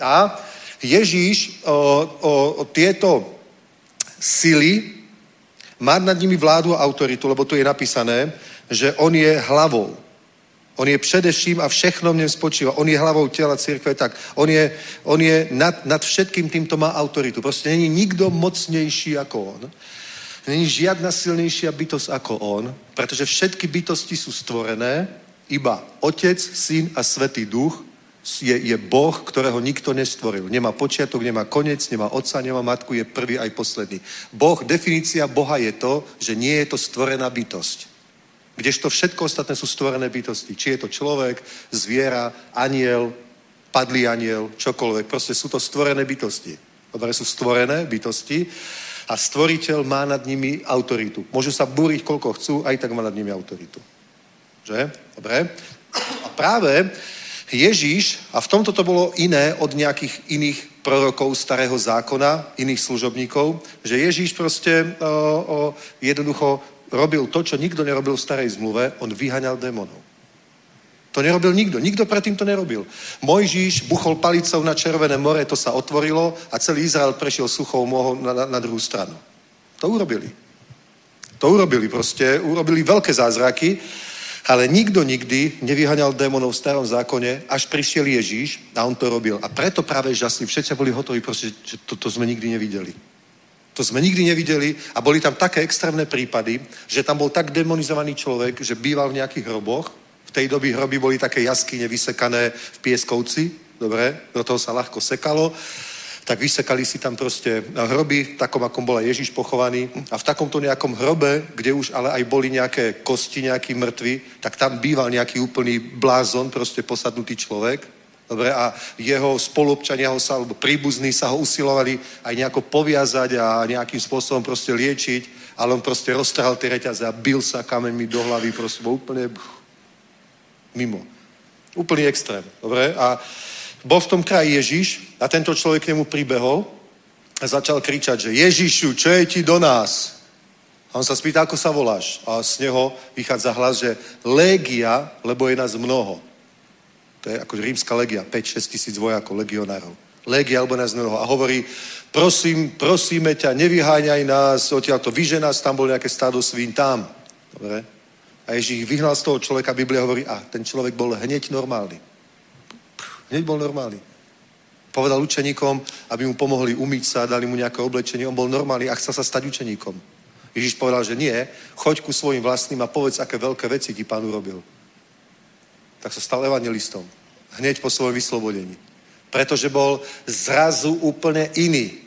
A Ježíš o, o, o tieto sily má nad nimi vládu a autoritu, lebo tu je napísané, že on je hlavou. On je především a všechno v něm spočíva. On je hlavou těla církve, tak on je, on je nad, nad všetkým týmto má autoritu. Prostě není nikdo mocnější jako on. Není žiadna silnejšia bytosť ako on, pretože všetky bytosti sú stvorené, iba Otec, Syn a Svetý Duch je, je Boh, ktorého nikto nestvoril. Nemá počiatok, nemá konec, nemá otca, nemá matku, je prvý aj posledný. Boh, definícia Boha je to, že nie je to stvorená bytosť. Kdežto všetko ostatné sú stvorené bytosti. Či je to človek, zviera, aniel, padlý aniel, čokoľvek. Proste sú to stvorené bytosti. Dobre, sú stvorené bytosti a stvoriteľ má nad nimi autoritu. Môžu sa búriť, koľko chcú, aj tak má nad nimi autoritu. Že? Dobre? A práve Ježíš, a v tomto to bolo iné od nejakých iných prorokov starého zákona, iných služobníkov, že Ježíš proste o, o, jednoducho robil to, čo nikto nerobil v starej zmluve, on vyhaňal démonov. To nerobil nikto. Nikto predtým to nerobil. Mojžíš buchol palicou na Červené more, to sa otvorilo a celý Izrael prešiel suchou mohou na, na, na druhú stranu. To urobili. To urobili proste. Urobili veľké zázraky, ale nikto nikdy nevyhaňal démonov v starom zákone, až prišiel Ježíš a on to robil. A preto práve žasli. Všetci boli hotoví, proste, že to, to sme nikdy nevideli. To sme nikdy nevideli a boli tam také extrémne prípady, že tam bol tak demonizovaný človek, že býval v nejakých hroboch. V tej doby hroby boli také jaskyne vysekané v pieskovci, dobre, do toho sa ľahko sekalo tak vysekali si tam proste hroby, takom, akom bola Ježiš pochovaný. A v takomto nejakom hrobe, kde už ale aj boli nejaké kosti, nejaký mŕtvi, tak tam býval nejaký úplný blázon, proste posadnutý človek. Dobre, a jeho spolupčania ho sa, alebo príbuzní sa ho usilovali aj nejako poviazať a nejakým spôsobom proste liečiť, ale on proste roztrhal tie reťaze a bil sa kameňmi do hlavy, proste bol úplne mimo. Úplný extrém, dobre? A bol v tom kraji Ježiš a tento človek k nemu pribehol a začal kričať, že Ježišu, čo je ti do nás? A on sa spýta, ako sa voláš? A z neho vychádza hlas, že légia, lebo je nás mnoho. To je ako rímska legia, 5-6 tisíc vojakov, legionárov. Nás mnoho. A hovorí, prosím, prosíme ťa, nevyháňaj nás, odtiaľ to vyže nás, tam bol nejaké stádo svín, tam. Dobre? A Ježíš vyhnal z toho človeka, Biblia hovorí, a ten človek bol hneď normálny. Hneď bol normálny. Povedal učeníkom, aby mu pomohli umyť sa, dali mu nejaké oblečenie. On bol normálny a chcel sa stať učeníkom. Ježiš povedal, že nie, choď ku svojim vlastným a povedz, aké veľké veci ti pán urobil. Tak sa stal evangelistom. Hneď po svojom vyslobodení. Pretože bol zrazu úplne iný.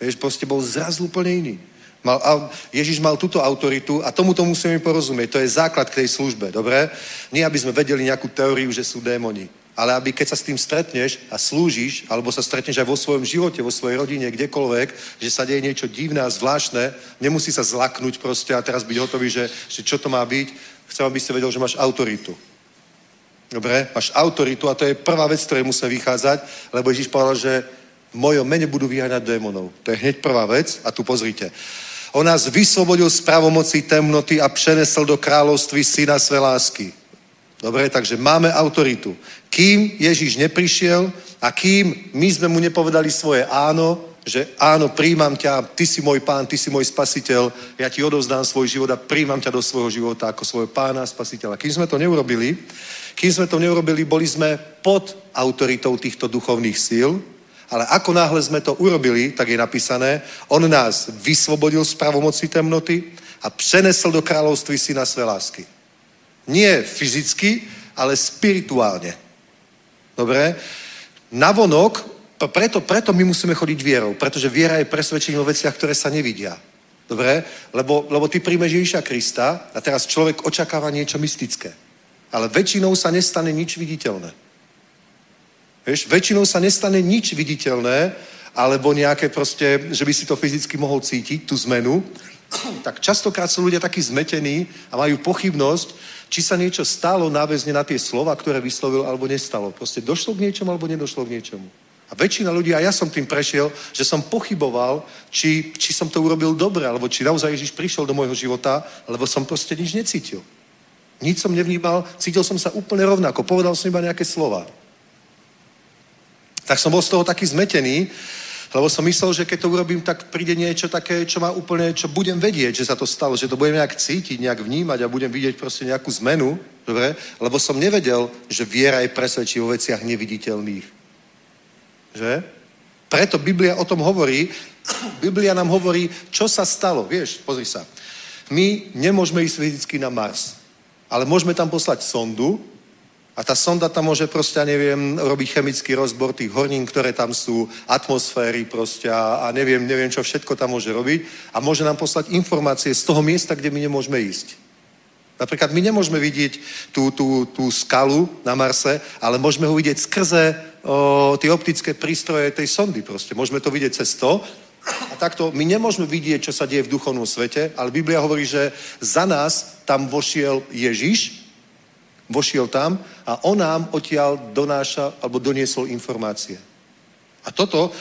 Vieš, proste bol zrazu úplne iný. Mal, a Ježiš mal túto autoritu a tomuto musíme porozumieť. To je základ k tej službe, dobre? Nie, aby sme vedeli nejakú teóriu, že sú démoni ale aby keď sa s tým stretneš a slúžiš, alebo sa stretneš aj vo svojom živote, vo svojej rodine, kdekoľvek, že sa deje niečo divné a zvláštne, nemusí sa zlaknúť proste a teraz byť hotový, že, že čo to má byť. Chcem, aby si vedel, že máš autoritu. Dobre? Máš autoritu a to je prvá vec, ktorej musíme vychádzať, lebo Ježiš povedal, že V mojom mene budú vyháňať démonov. To je hneď prvá vec. A tu pozrite. On nás vyslobodil z pravomocí temnoty a přenesl do kráľovství syna své lásky. Dobre, takže máme autoritu. Kým Ježíš neprišiel a kým my sme mu nepovedali svoje áno, že áno, príjmam ťa, ty si môj pán, ty si môj spasiteľ, ja ti odovzdám svoj život a príjmam ťa do svojho života ako svojho pána a spasiteľa. Kým sme to neurobili, kým sme to neurobili, boli sme pod autoritou týchto duchovných síl, ale ako náhle sme to urobili, tak je napísané, on nás vysvobodil z pravomoci temnoty a přenesl do kráľovství syna své lásky. Nie fyzicky, ale spirituálne. Dobre? Navonok, preto, preto my musíme chodiť vierou, pretože viera je presvedčenie o veciach, ktoré sa nevidia. Dobre? Lebo, lebo ty príjmeš Ježiša Krista a teraz človek očakáva niečo mystické. Ale väčšinou sa nestane nič viditeľné. Vieš, väčšinou sa nestane nič viditeľné, alebo nejaké proste, že by si to fyzicky mohol cítiť, tú zmenu, tak častokrát sú ľudia takí zmetení a majú pochybnosť, či sa niečo stalo náväzne na tie slova, ktoré vyslovil, alebo nestalo. Proste došlo k niečomu, alebo nedošlo k niečomu. A väčšina ľudí, a ja som tým prešiel, že som pochyboval, či, či som to urobil dobre, alebo či naozaj Ježiš prišiel do môjho života, lebo som proste nič necítil. Nič som nevnímal, cítil som sa úplne rovnako, povedal som iba nejaké slova. Tak som bol z toho taký zmetený, lebo som myslel, že keď to urobím, tak príde niečo také, čo má úplne, čo budem vedieť, že sa to stalo, že to budem nejak cítiť, nejak vnímať a budem vidieť proste nejakú zmenu, dobre? Lebo som nevedel, že viera je presvedčí o veciach neviditeľných. Že? Preto Biblia o tom hovorí, Biblia nám hovorí, čo sa stalo. Vieš, pozri sa. My nemôžeme ísť fyzicky na Mars, ale môžeme tam poslať sondu, a tá sonda tam môže proste, neviem, robiť chemický rozbor tých hornín, ktoré tam sú, atmosféry proste a, a neviem, neviem, čo všetko tam môže robiť a môže nám poslať informácie z toho miesta, kde my nemôžeme ísť. Napríklad my nemôžeme vidieť tú, tú, tú skalu na Marse, ale môžeme ho vidieť skrze o, tie optické prístroje tej sondy proste. Môžeme to vidieť cez to. A takto my nemôžeme vidieť, čo sa deje v duchovnom svete, ale Biblia hovorí, že za nás tam vošiel Ježiš, vošiel tam a on nám odtiaľ donáša alebo doniesol informácie. A toto,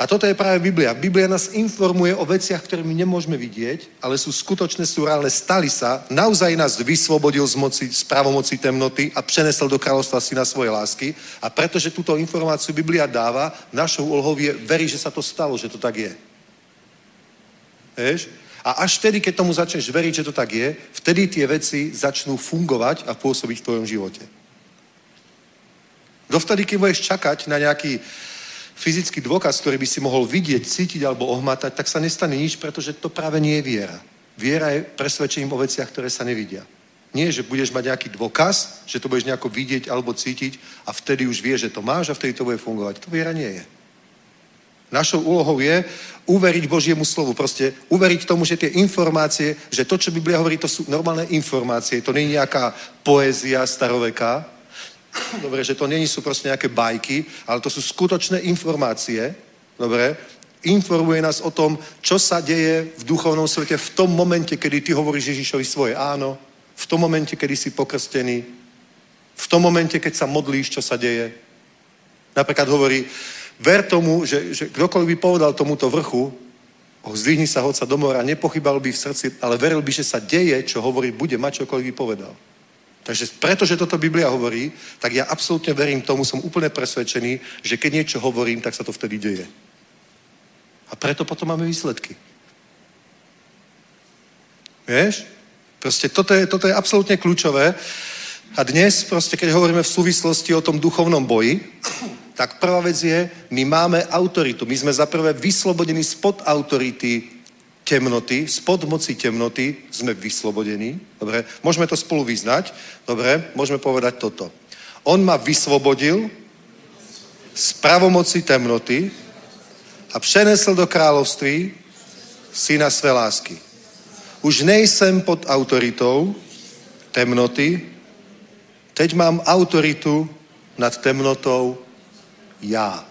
a toto je práve Biblia. Biblia nás informuje o veciach, ktoré my nemôžeme vidieť, ale sú skutočné, sú reálne, stali sa. Naozaj nás vysvobodil z, moci, z pravomoci temnoty a prenesel do kráľovstva na svoje lásky. A pretože túto informáciu Biblia dáva, našou úlohou je veriť, že sa to stalo, že to tak je. Vieš? A až vtedy, keď tomu začneš veriť, že to tak je, vtedy tie veci začnú fungovať a pôsobiť v tvojom živote. Dovtedy, keď budeš čakať na nejaký fyzický dôkaz, ktorý by si mohol vidieť, cítiť alebo ohmatať, tak sa nestane nič, pretože to práve nie je viera. Viera je presvedčením o veciach, ktoré sa nevidia. Nie, že budeš mať nejaký dôkaz, že to budeš nejako vidieť alebo cítiť a vtedy už vieš, že to máš a vtedy to bude fungovať. To viera nie je. Našou úlohou je uveriť Božiemu slovu. Proste uveriť tomu, že tie informácie, že to, čo Biblia hovorí, to sú normálne informácie. To nie je nejaká poézia staroveká. Dobre, že to nie sú proste nejaké bajky, ale to sú skutočné informácie. Dobre, informuje nás o tom, čo sa deje v duchovnom svete v tom momente, kedy ty hovoríš Ježišovi svoje áno, v tom momente, kedy si pokrstený, v tom momente, keď sa modlíš, čo sa deje. Napríklad hovorí, Ver tomu, že, že kdokoľvek by povedal tomuto vrchu, oh, zdvihni sa hoca do mora, nepochybal by v srdci, ale veril by, že sa deje, čo hovorí, bude mať čokoľvek by povedal. Takže pretože toto Biblia hovorí, tak ja absolútne verím tomu, som úplne presvedčený, že keď niečo hovorím, tak sa to vtedy deje. A preto potom máme výsledky. Vieš? Proste toto je, toto je absolútne kľúčové. A dnes, proste, keď hovoríme v súvislosti o tom duchovnom boji, tak prvá vec je, my máme autoritu. My sme zaprvé vyslobodení spod autority temnoty, spod moci temnoty sme vyslobodení. Dobre, môžeme to spolu vyznať. Dobre, môžeme povedať toto. On ma vyslobodil z pravomoci temnoty a přenesl do kráľovství syna své lásky. Už nejsem pod autoritou temnoty, teď mám autoritu nad temnotou ja.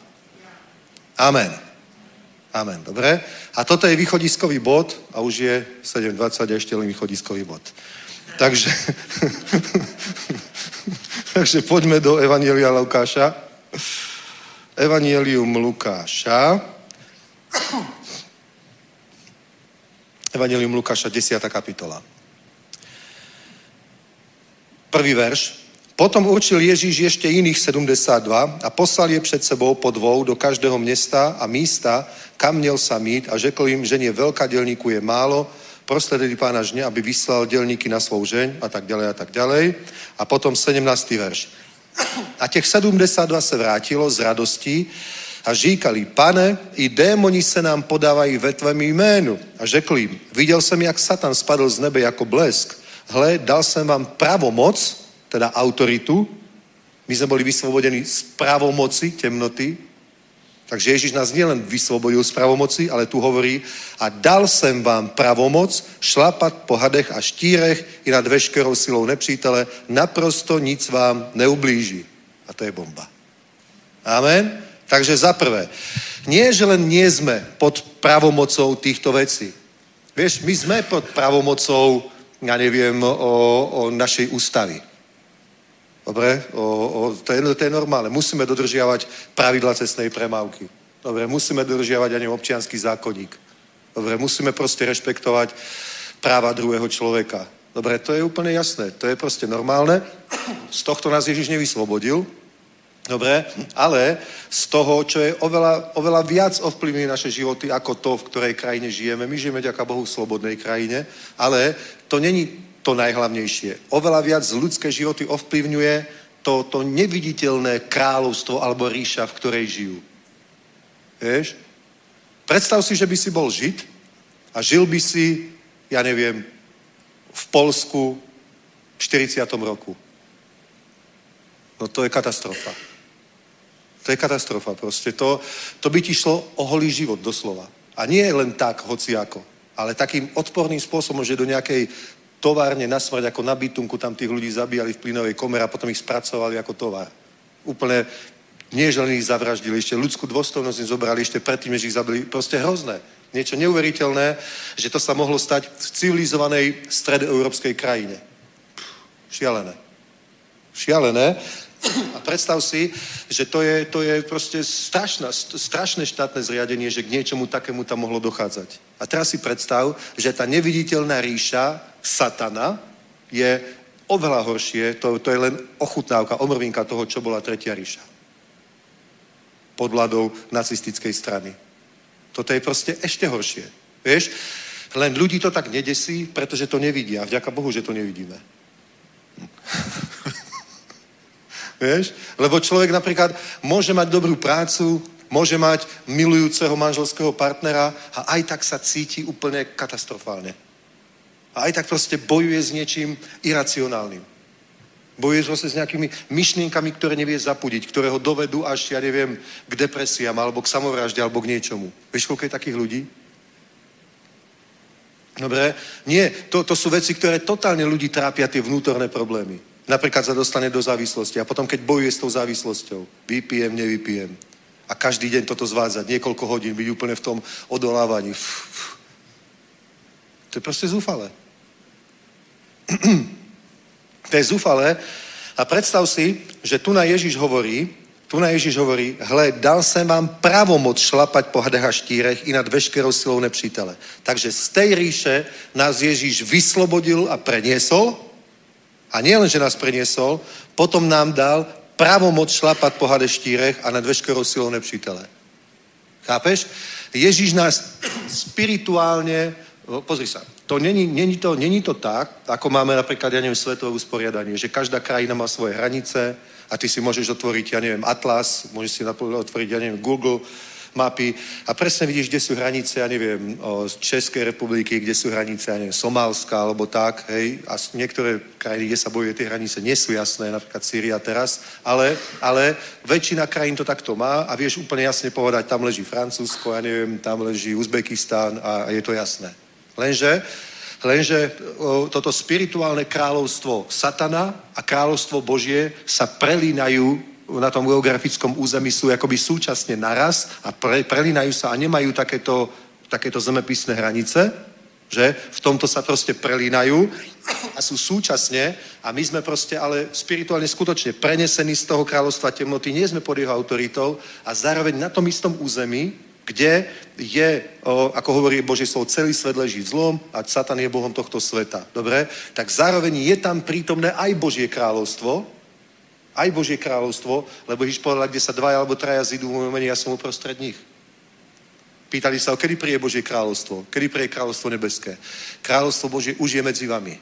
Amen. Amen, dobre? A toto je východiskový bod a už je 7.20 a ešte len východiskový bod. Takže, takže poďme do Evangelia Lukáša. Evangelium Lukáša. Evangelium Lukáša, 10. kapitola. Prvý verš. Potom určil Ježíš ešte iných 72 a poslal je před sebou po dvou do každého města a místa, kam měl sa mít a řekl jim, že nie veľká dělníku je málo, prostredili pána žne, aby vyslal dělníky na svou žeň a tak ďalej a tak ďalej. A potom 17. verš. A těch 72 se vrátilo z radostí a říkali, pane, i démoni se nám podávají ve tvém jménu. A řekl jim, viděl jsem, jak Satan spadl z nebe jako blesk. Hle, dal jsem vám pravomoc, teda autoritu. My sme boli vyslobodení z pravomoci temnoty. Takže Ježíš nás nielen vysvobodil z pravomoci, ale tu hovorí, a dal jsem vám pravomoc šlapat po hadech a štírech i nad veškerou silou nepřítele, naprosto nic vám neublíží. A to je bomba. Amen? Takže za prvé, nie, že len nie sme pod pravomocou týchto vecí. Vieš, my sme pod pravomocou, ja neviem, o, o našej ústavy. Dobre? O, o, to, je, to je normálne. Musíme dodržiavať pravidla cestnej premávky. Dobre? Musíme dodržiavať ani občianský zákonník. Dobre? Musíme proste rešpektovať práva druhého človeka. Dobre, to je úplne jasné. To je proste normálne. Z tohto nás Ježiš nevyslobodil. Dobre, ale z toho, čo je oveľa, oveľa viac ovplyvňuje naše životy ako to, v ktorej krajine žijeme. My žijeme, ďaká Bohu, v slobodnej krajine, ale to není to najhlavnejšie. Oveľa viac ľudské životy ovplyvňuje to, to neviditeľné kráľovstvo alebo ríša, v ktorej žijú. Vieš? Predstav si, že by si bol žid a žil by si, ja neviem, v Polsku v 40. roku. No to je katastrofa. To je katastrofa proste. To, to by ti šlo o holý život doslova. A nie len tak, hociako, ale takým odporným spôsobom, že do nejakej továrne na smrť ako na bytunku, tam tých ľudí zabíjali v plynovej komere a potom ich spracovali ako tovar. Úplne nie, ich zavraždili, ešte ľudskú dôstojnosť im zobrali ešte predtým, než ich zabili. Proste hrozné. Niečo neuveriteľné, že to sa mohlo stať v civilizovanej stredoeurópskej krajine. Šialené. Šialené. A predstav si, že to je, to je proste strašná, strašné štátne zriadenie, že k niečomu takému tam mohlo dochádzať. A teraz si predstav, že tá neviditeľná ríša satana je oveľa horšie, to, to je len ochutnávka, omrvinka toho, čo bola tretia ríša. Pod vládou nacistickej strany. Toto je proste ešte horšie. Vieš? Len ľudí to tak nedesí, pretože to nevidia. Vďaka Bohu, že to nevidíme. Vieš? Lebo človek napríklad môže mať dobrú prácu, môže mať milujúceho manželského partnera a aj tak sa cíti úplne katastrofálne. A aj tak proste bojuje s niečím iracionálnym. Bojuje proste s nejakými myšlienkami, ktoré nevie zapudiť, ktoré ho dovedú až, ja neviem, k depresiám, alebo k samovražde, alebo k niečomu. Vieš, koľko je takých ľudí? Dobre? Nie, to, to sú veci, ktoré totálne ľudí trápia, tie vnútorné problémy. Napríklad sa dostane do závislosti a potom, keď bojuje s tou závislosťou, vypijem, nevypijem. A každý deň toto zvádzať, niekoľko hodín, byť úplne v tom odolávaní. To je proste zúfale. to je zúfale. A predstav si, že tu na Ježiš hovorí, tu na Ježiš hovorí, hle, dal jsem vám pravomoc šlapať po hadech a štírech i nad veškerou silou nepřítele. Takže z tej ríše nás Ježiš vyslobodil a preniesol. A nie len, že nás preniesol, potom nám dal pravomoc šlapať po hade štírech a nad veškerou silou nepřítele. Chápeš? Ježíš nás spirituálne pozri sa, to není, není, to, není to tak, ako máme napríklad, ja neviem, svetové usporiadanie, že každá krajina má svoje hranice a ty si môžeš otvoriť, ja neviem, Atlas, môžeš si otvoriť, ja neviem, Google mapy. A presne vidíš, kde sú hranice, ja neviem, z Českej republiky, kde sú hranice, ja neviem, Somálska alebo tak, hej, a niektoré krajiny, kde sa bojuje, tie hranice nie sú jasné, napríklad Sýria teraz, ale, ale väčšina krajín to takto má a vieš úplne jasne povedať, tam leží Francúzsko, ja neviem, tam leží Uzbekistán a je to jasné. Lenže, lenže toto spirituálne kráľovstvo satana a kráľovstvo Božie sa prelínajú na tom geografickom území, sú akoby súčasne naraz a pre, prelínajú sa a nemajú takéto, takéto zemepisné hranice. Že v tomto sa proste prelínajú a sú súčasne a my sme proste ale spirituálne skutočne prenesení z toho kráľovstva temnoty, nie sme pod jeho autoritou a zároveň na tom istom území, kde je, o, ako hovorí Božie slovo, celý svet leží v zlom a Satan je Bohom tohto sveta. Dobre? Tak zároveň je tam prítomné aj Božie kráľovstvo, aj Božie kráľovstvo, lebo Ježiš povedal, kde sa dvaja alebo traja zidú v mene, ja som uprostred nich. Pýtali sa, kedy príde Božie kráľovstvo? Kedy príde kráľovstvo nebeské? Kráľovstvo Božie už je medzi vami.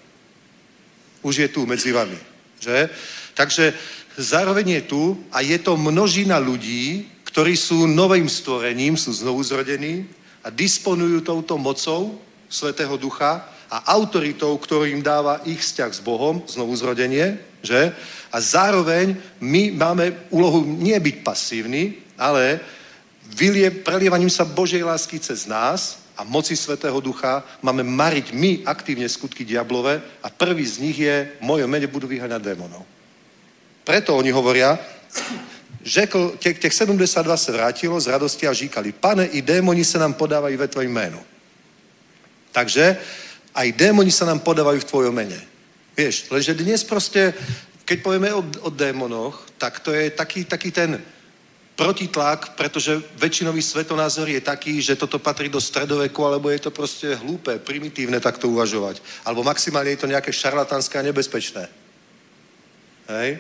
Už je tu medzi vami. Že? Takže zároveň je tu a je to množina ľudí, ktorí sú novým stvorením, sú znovu zrodení a disponujú touto mocou Svetého Ducha a autoritou, ktorú im dáva ich vzťah s Bohom, znovu zrodenie, že? A zároveň my máme úlohu nie byť pasívni, ale vylie, prelievaním sa Božej lásky cez nás a moci Svetého Ducha máme mariť my aktívne skutky diablové a prvý z nich je moje mene budú vyháňať démonov. Preto oni hovoria, řekl, těch, těch 72 se vrátilo z radosti a říkali, pane, i démoni se nám podávají ve tvojím jménu. Takže aj démoni sa nám podávajú v tvojom mene. Vieš, lenže dnes proste, keď povieme o, o démonoch, tak to je taký, taký ten protitlak, pretože väčšinový svetonázor je taký, že toto patrí do stredoveku, alebo je to proste hlúpe, primitívne takto uvažovať. Alebo maximálne je to nejaké šarlatánske a nebezpečné. Hej?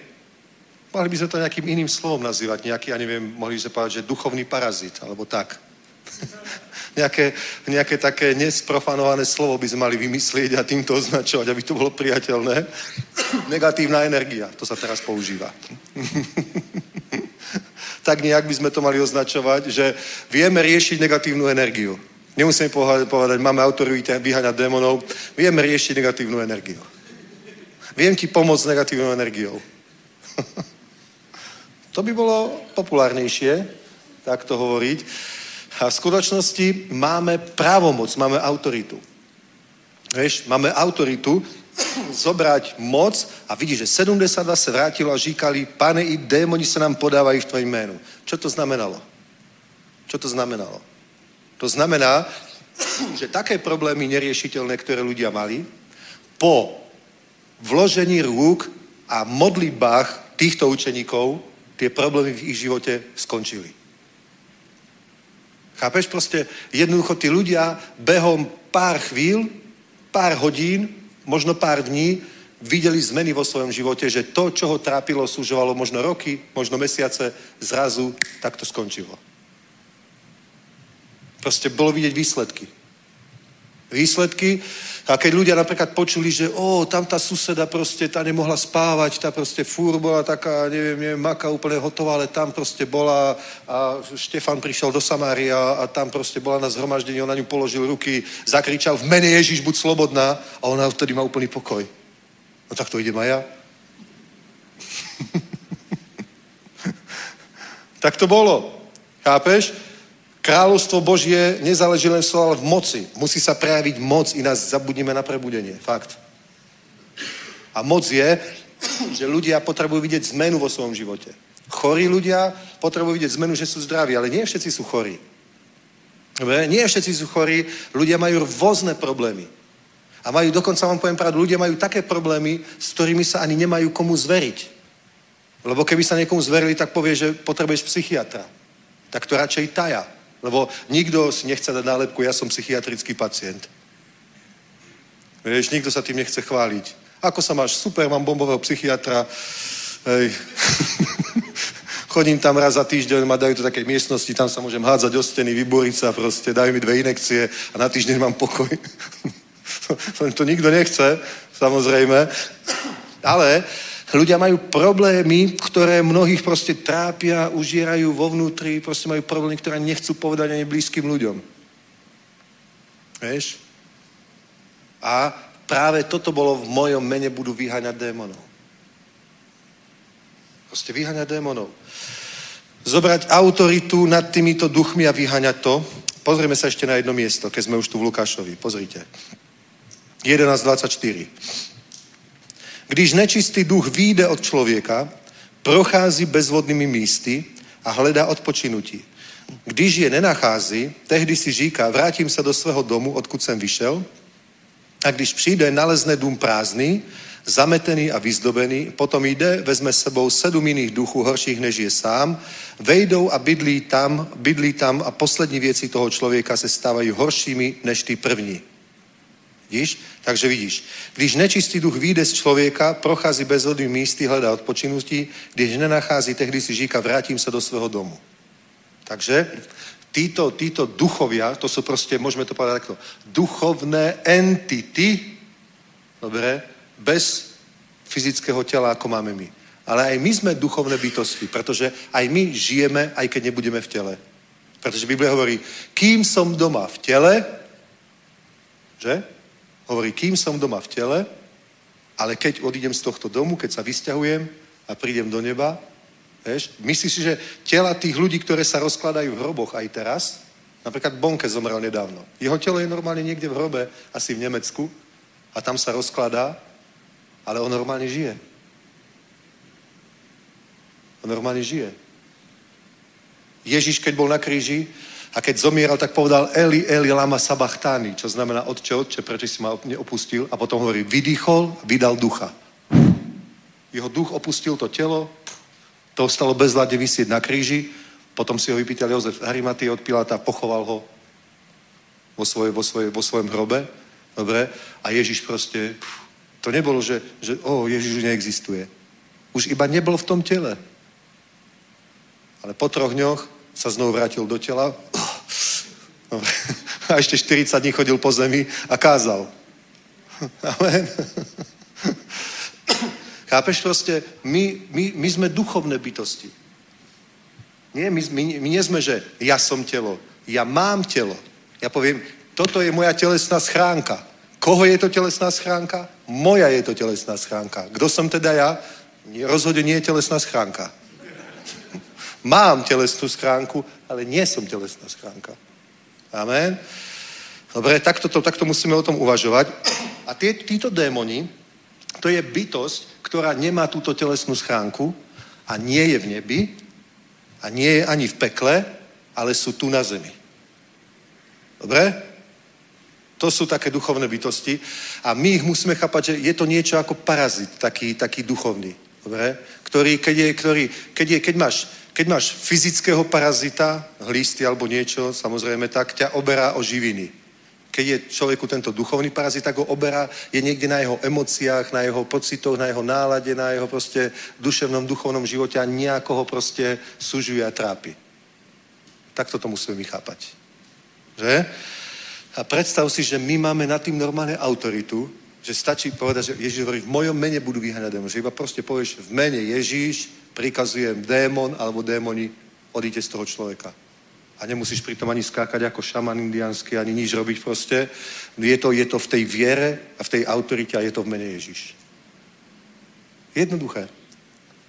Mohli by sme to nejakým iným slovom nazývať, nejaký, ja neviem, mohli by sme povedať, že duchovný parazit, alebo tak. nejaké, nejaké také nesprofanované slovo by sme mali vymyslieť a týmto označovať, aby to bolo priateľné. Negatívna energia, to sa teraz používa. tak nejak by sme to mali označovať, že vieme riešiť negatívnu energiu. Nemusíme povedať, máme autoritu vyháňať démonov, vieme riešiť negatívnu energiu. Viem ti pomôcť s negatívnou energiou. to by bolo populárnejšie, tak to hovoriť. A v skutočnosti máme právomoc, máme autoritu. Vieš, máme autoritu zobrať moc a vidí, že 72 se vrátilo a říkali, pane, i démoni se nám podávají v tvojim jménu. Čo to znamenalo? Čo to znamenalo? To znamená, že také problémy neriešiteľné, ktoré ľudia mali, po vložení rúk a modlitbách týchto učeníkov tie problémy v ich živote skončili. Chápeš? Proste jednoducho tí ľudia behom pár chvíľ, pár hodín, možno pár dní videli zmeny vo svojom živote, že to, čo ho trápilo, súžovalo možno roky, možno mesiace, zrazu tak to skončilo. Proste bolo vidieť výsledky. Výsledky a keď ľudia napríklad počuli, že o, tam tá suseda proste, tá nemohla spávať, tá proste fúr bola taká, neviem, neviem, maka úplne hotová, ale tam proste bola a Štefan prišiel do Samária a tam proste bola na zhromaždení, on na ňu položil ruky, zakričal v mene Ježiš, buď slobodná a ona vtedy má úplný pokoj. No tak to idem aj ja. tak to bolo. Chápeš? Kráľovstvo Božie nezáleží len v ale v moci. Musí sa prejaviť moc, ináč zabudneme na prebudenie. Fakt. A moc je, že ľudia potrebujú vidieť zmenu vo svojom živote. Chorí ľudia potrebujú vidieť zmenu, že sú zdraví, ale nie všetci sú chorí. Nie všetci sú chorí, ľudia majú rôzne problémy. A majú, dokonca vám poviem pravdu, ľudia majú také problémy, s ktorými sa ani nemajú komu zveriť. Lebo keby sa niekomu zverili, tak povie, že potrebuješ psychiatra. Tak to radšej taja. Lebo nikto si nechce dať nálepku, ja som psychiatrický pacient. Vieš, nikto sa tým nechce chváliť. Ako sa máš? Super, mám bombového psychiatra. Hej. Chodím tam raz za týždeň, ma dajú do takej miestnosti, tam sa môžem hádzať o steny, vyboriť sa proste, dajú mi dve inekcie a na týždeň mám pokoj. to nikto nechce, samozrejme. Ale Ľudia majú problémy, ktoré mnohých proste trápia, užierajú vo vnútri, proste majú problémy, ktoré nechcú povedať ani blízkym ľuďom. Vieš? A práve toto bolo v mojom mene budú vyháňať démonov. Proste vyháňať démonov. Zobrať autoritu nad týmito duchmi a vyháňať to. Pozrieme sa ešte na jedno miesto, keď sme už tu v Lukášovi. Pozrite. 11.24. Když nečistý duch výjde od člověka, prochází bezvodnými místy a hledá odpočinutí. Když je nenachází, tehdy si říká, vrátím se do svého domu, odkud jsem vyšel, A když přijde, nalezne dům prázdný, zametený a vyzdobený, potom jde, vezme s sebou sedm jiných duchů horších, než je sám, vejdou a bydlí tam, bydlí tam a poslední věci toho člověka se stávají horšími než ty první. Vidíš? Takže vidíš, když nečistý duch vyjde z člověka, prochází bezhodným místy, hledá odpočinutí, když nenachází, tehdy si říká, vrátím se do svého domu. Takže títo, títo duchovia, to sú proste, môžeme to povedať takto, duchovné entity, dobre, bez fyzického tela, ako máme my. Ale aj my sme duchovné bytosti, pretože aj my žijeme, aj keď nebudeme v tele. Pretože Biblia hovorí, kým som doma v tele, že? Hovorí, kým som doma v tele, ale keď odídem z tohto domu, keď sa vysťahujem a prídem do neba, vieš, myslíš si, že tela tých ľudí, ktoré sa rozkladajú v hroboch aj teraz, napríklad Bonke zomrel nedávno. Jeho telo je normálne niekde v hrobe, asi v Nemecku, a tam sa rozkladá, ale on normálne žije. On normálne žije. Ježiš, keď bol na kríži a keď zomieral, tak povedal Eli, Eli, lama sabachtáni, čo znamená Otče, Otče, prečo si ma opustil? A potom hovorí, vydýchol, vydal ducha. Jeho duch opustil to telo, to ostalo bezvládne vysieť na kríži, potom si ho vypýtal Jozef Harimaty od Pilata, pochoval ho vo, svoje, vo, svoje, vo svojom hrobe, dobre, a Ježiš proste, to nebolo, že, že o, Ježiš už neexistuje. Už iba nebol v tom tele. Ale po troch dňoch sa znovu vrátil do tela. A ešte 40 dní chodil po zemi a kázal. Amen. Chápeš proste, my, my, my sme duchovné bytosti. Nie, my, my, my nie sme, že ja som telo. Ja mám telo. Ja poviem, toto je moja telesná schránka. Koho je to telesná schránka? Moja je to telesná schránka. Kto som teda ja? Rozhodne nie je telesná schránka. Mám telesnú schránku, ale nie som telesná schránka. Amen. Dobre, takto, to, takto musíme o tom uvažovať. A tie, títo démoni, to je bytosť, ktorá nemá túto telesnú schránku a nie je v nebi a nie je ani v pekle, ale sú tu na zemi. Dobre? To sú také duchovné bytosti a my ich musíme chápať, že je to niečo ako parazit, taký, taký duchovný. Dobre? Ktorý, keď, je, ktorý, keď, je, keď, máš, keď máš fyzického parazita, hlisty alebo niečo, samozrejme, tak ťa oberá o živiny keď je človeku tento duchovný parazit, tak ho oberá, je niekde na jeho emóciách, na jeho pocitoch, na jeho nálade, na jeho proste duševnom, duchovnom živote a nejako ho proste sužuje a trápi. Tak toto musíme vychápať. Že? A predstav si, že my máme nad tým normálne autoritu, že stačí povedať, že Ježiš hovorí, v mojom mene budú vyháňať démon. Že iba proste povieš, v mene Ježiš prikazujem démon alebo démoni, odíte z toho človeka a nemusíš pritom ani skákať ako šaman indiánsky, ani nič robiť proste. Je to, je to v tej viere a v tej autorite a je to v mene Ježiš. Jednoduché.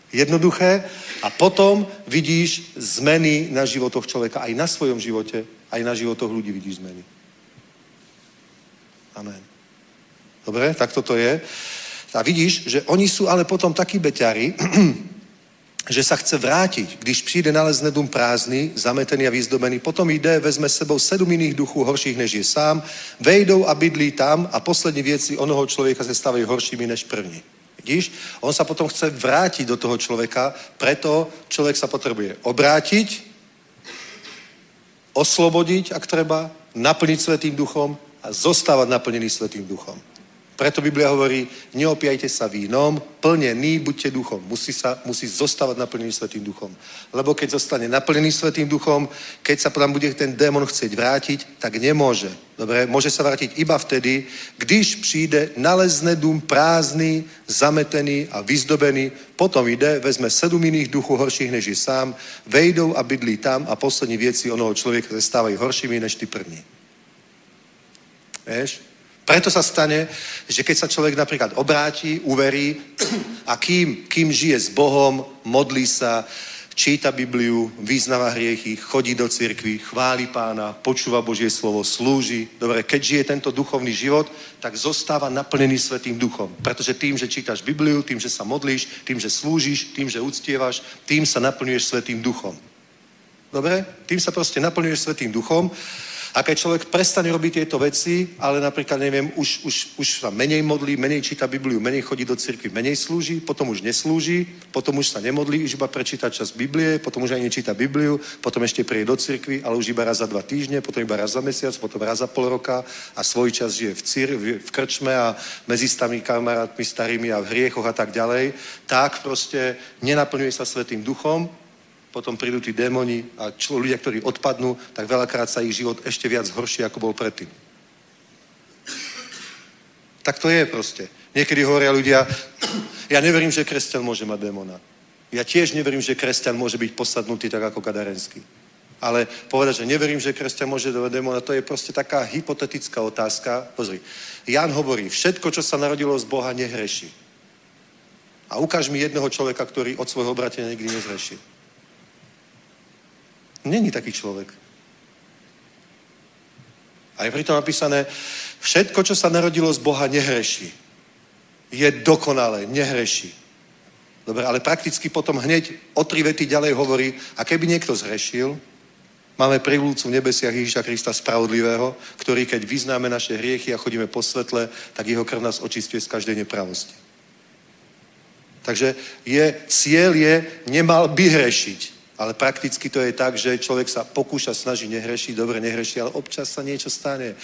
Jednoduché a potom vidíš zmeny na životoch človeka, aj na svojom živote, aj na životoch ľudí vidíš zmeny. Amen. Dobre, tak toto je. A vidíš, že oni sú ale potom takí beťari, že sa chce vrátiť. Když přijde nalezne dům prázdný, zametený a vyzdobený, potom jde, vezme s sebou sedm iných duchů horších, než je sám, vejdou a bydlí tam a poslední věci onoho člověka se stávají horšími než první. Vidíš? On sa potom chce vrátiť do toho človeka, preto človek sa potrebuje obrátiť, oslobodiť, ak treba, naplniť Svetým duchom a zostávať naplnený Svetým duchom. Preto Biblia hovorí, neopiajte sa vínom, plnený buďte duchom. Musí, sa, musí zostávať naplnený Svetým duchom. Lebo keď zostane naplnený Svetým duchom, keď sa tam bude ten démon chcieť vrátiť, tak nemôže. Dobre, môže sa vrátiť iba vtedy, když přijde, nalezne dům prázdný, zametený a vyzdobený, potom ide, vezme sedm iných duchů horších než je sám, vejdou a bydlí tam a poslední věci onoho člověka se stávají horšími než ty první. Vieš? Preto sa stane, že keď sa človek napríklad obráti, uverí a kým, kým žije s Bohom, modlí sa, číta Bibliu, vyznáva hriechy, chodí do cirkvi, chváli pána, počúva Božie slovo, slúži. Dobre, keď žije tento duchovný život, tak zostáva naplnený Svetým duchom. Pretože tým, že čítaš Bibliu, tým, že sa modlíš, tým, že slúžiš, tým, že uctievaš, tým sa naplňuješ Svetým duchom. Dobre? Tým sa proste naplňuješ Svetým duchom A keď človek prestane robiť tieto veci, ale napríklad, neviem, už, už, už sa menej modlí, menej číta Bibliu, menej chodí do cirkvi, menej slúži, potom už neslúži, potom už sa nemodlí, už iba prečíta čas Biblie, potom už ani nečíta Bibliu, potom ešte príde do cirkvi, ale už iba raz za dva týždne, potom iba raz za mesiac, potom raz za pol roka a svoj čas žije v, cir, v krčme a medzi stami kamarátmi starými a v hriechoch a tak ďalej, tak proste nenaplňuje sa Svetým duchom, potom prídu tí démoni a člo, ľudia, ktorí odpadnú, tak veľakrát sa ich život ešte viac zhorší, ako bol predtým. Tak to je proste. Niekedy hovoria ľudia, ja neverím, že kresťan môže mať démona. Ja tiež neverím, že kresťan môže byť posadnutý tak ako Kadarenský. Ale povedať, že neverím, že kresťan môže mať démona, to je proste taká hypotetická otázka. Pozri, Jan hovorí, všetko, čo sa narodilo z Boha, nehreší. A ukáž mi jedného človeka, ktorý od svojho obratenia nikdy nezhrešil. Není taký človek. A je pritom napísané, všetko, čo sa narodilo z Boha, nehreší. Je dokonalé, nehreší. Dobre, ale prakticky potom hneď o tri vety ďalej hovorí, a keby niekto zhrešil, máme privlúcu v nebesiach Ježiša Krista spravodlivého, ktorý keď vyznáme naše hriechy a chodíme po svetle, tak jeho krv nás očistuje z každej nepravosti. Takže je, cieľ je, nemal by hrešiť. Ale prakticky to je tak, že človek sa pokúša, snaží nehrešiť, dobre nehreší, ale občas sa niečo stane.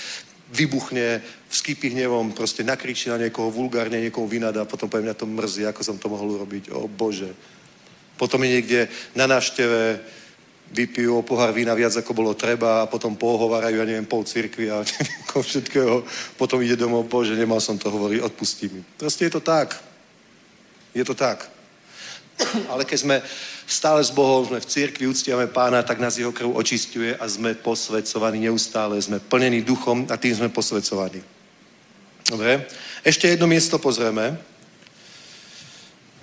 Vybuchne, vskypí hnevom, proste nakričí na niekoho vulgárne, niekoho vynada a potom poviem, mňa to mrzí, ako som to mohol urobiť. O Bože. Potom je niekde na návšteve, vypijú o pohár vína viac, ako bolo treba a potom pohovárajú, ja neviem, pol cirkvi a neviem, všetkého. Potom ide domov, Bože, nemal som to hovoriť, odpustí mi. Proste je to tak. Je to tak. Ale keď sme stále s Bohom, sme v cirkvi, uctiame pána, tak nás jeho krv očistuje a sme posvedcovaní neustále. Sme plnení duchom a tým sme posvedcovaní. Dobre? Ešte jedno miesto pozrieme.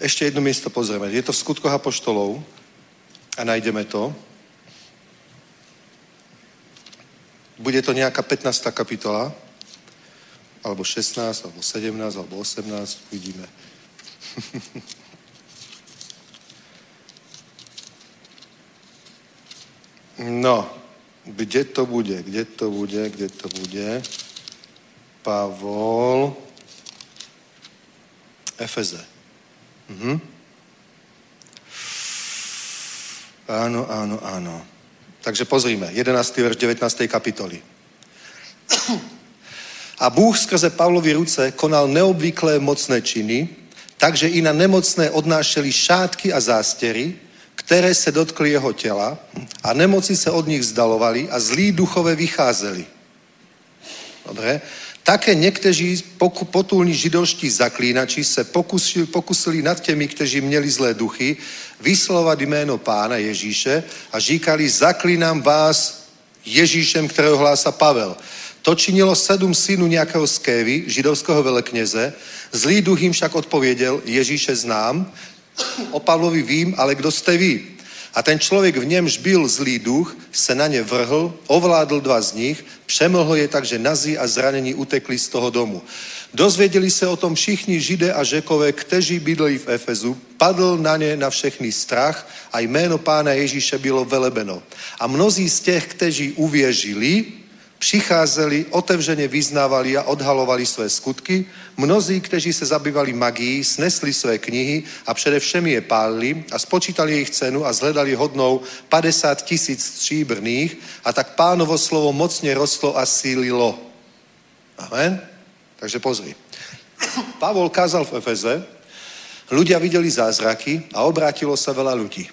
Ešte jedno miesto pozrieme. Je to v skutkoch apoštolov a nájdeme to. Bude to nejaká 15. kapitola, alebo 16, alebo 17, alebo 18, uvidíme. No, kde to bude, kde to bude, kde to bude? Pavol, Efeze. Mhm. Áno, áno, áno. Takže pozrime, 11. verš 19. kapitoly. A Bůh skrze Pavlovi ruce konal neobvyklé mocné činy, takže i na nemocné odnášeli šátky a zástěry, které se dotkly jeho těla a nemoci se od nich vzdalovali a zlí duchové vycházeli. Dobre? Také někteří potulní židovští zaklínači se pokusili, pokusili nad těmi, kteří měli zlé duchy, vyslovať jméno pána Ježíše a říkali, zaklínám vás Ježíšem, kterého hlása Pavel. To činilo sedm synů nějakého skévy, židovského velekněze. Zlý duch jim však odpověděl, Ježíše znám, O Pavlovi vím, ale kdo jste vy? A ten člověk v němž byl zlý duch, se na ně vrhl, ovládl dva z nich, přemlhl je tak, že nazí a zranení utekli z toho domu. Dozvěděli se o tom všichni židé a řekové, kteří bydleli v Efezu, padl na ně na všechny strach a jméno pána Ježíše bylo velebeno. A mnozí z těch, kteří uvěřili, přicházeli, otevřeně vyznávali a odhalovali své skutky. Mnozí, kteří se zabývali magií, snesli své knihy a především je pálili a spočítali jejich cenu a zhledali hodnou 50 tisíc stříbrných a tak pánovo slovo mocně rostlo a sílilo. Amen? Takže pozri. Pavol kázal v Efeze, ľudia videli zázraky a obrátilo sa veľa ľudí.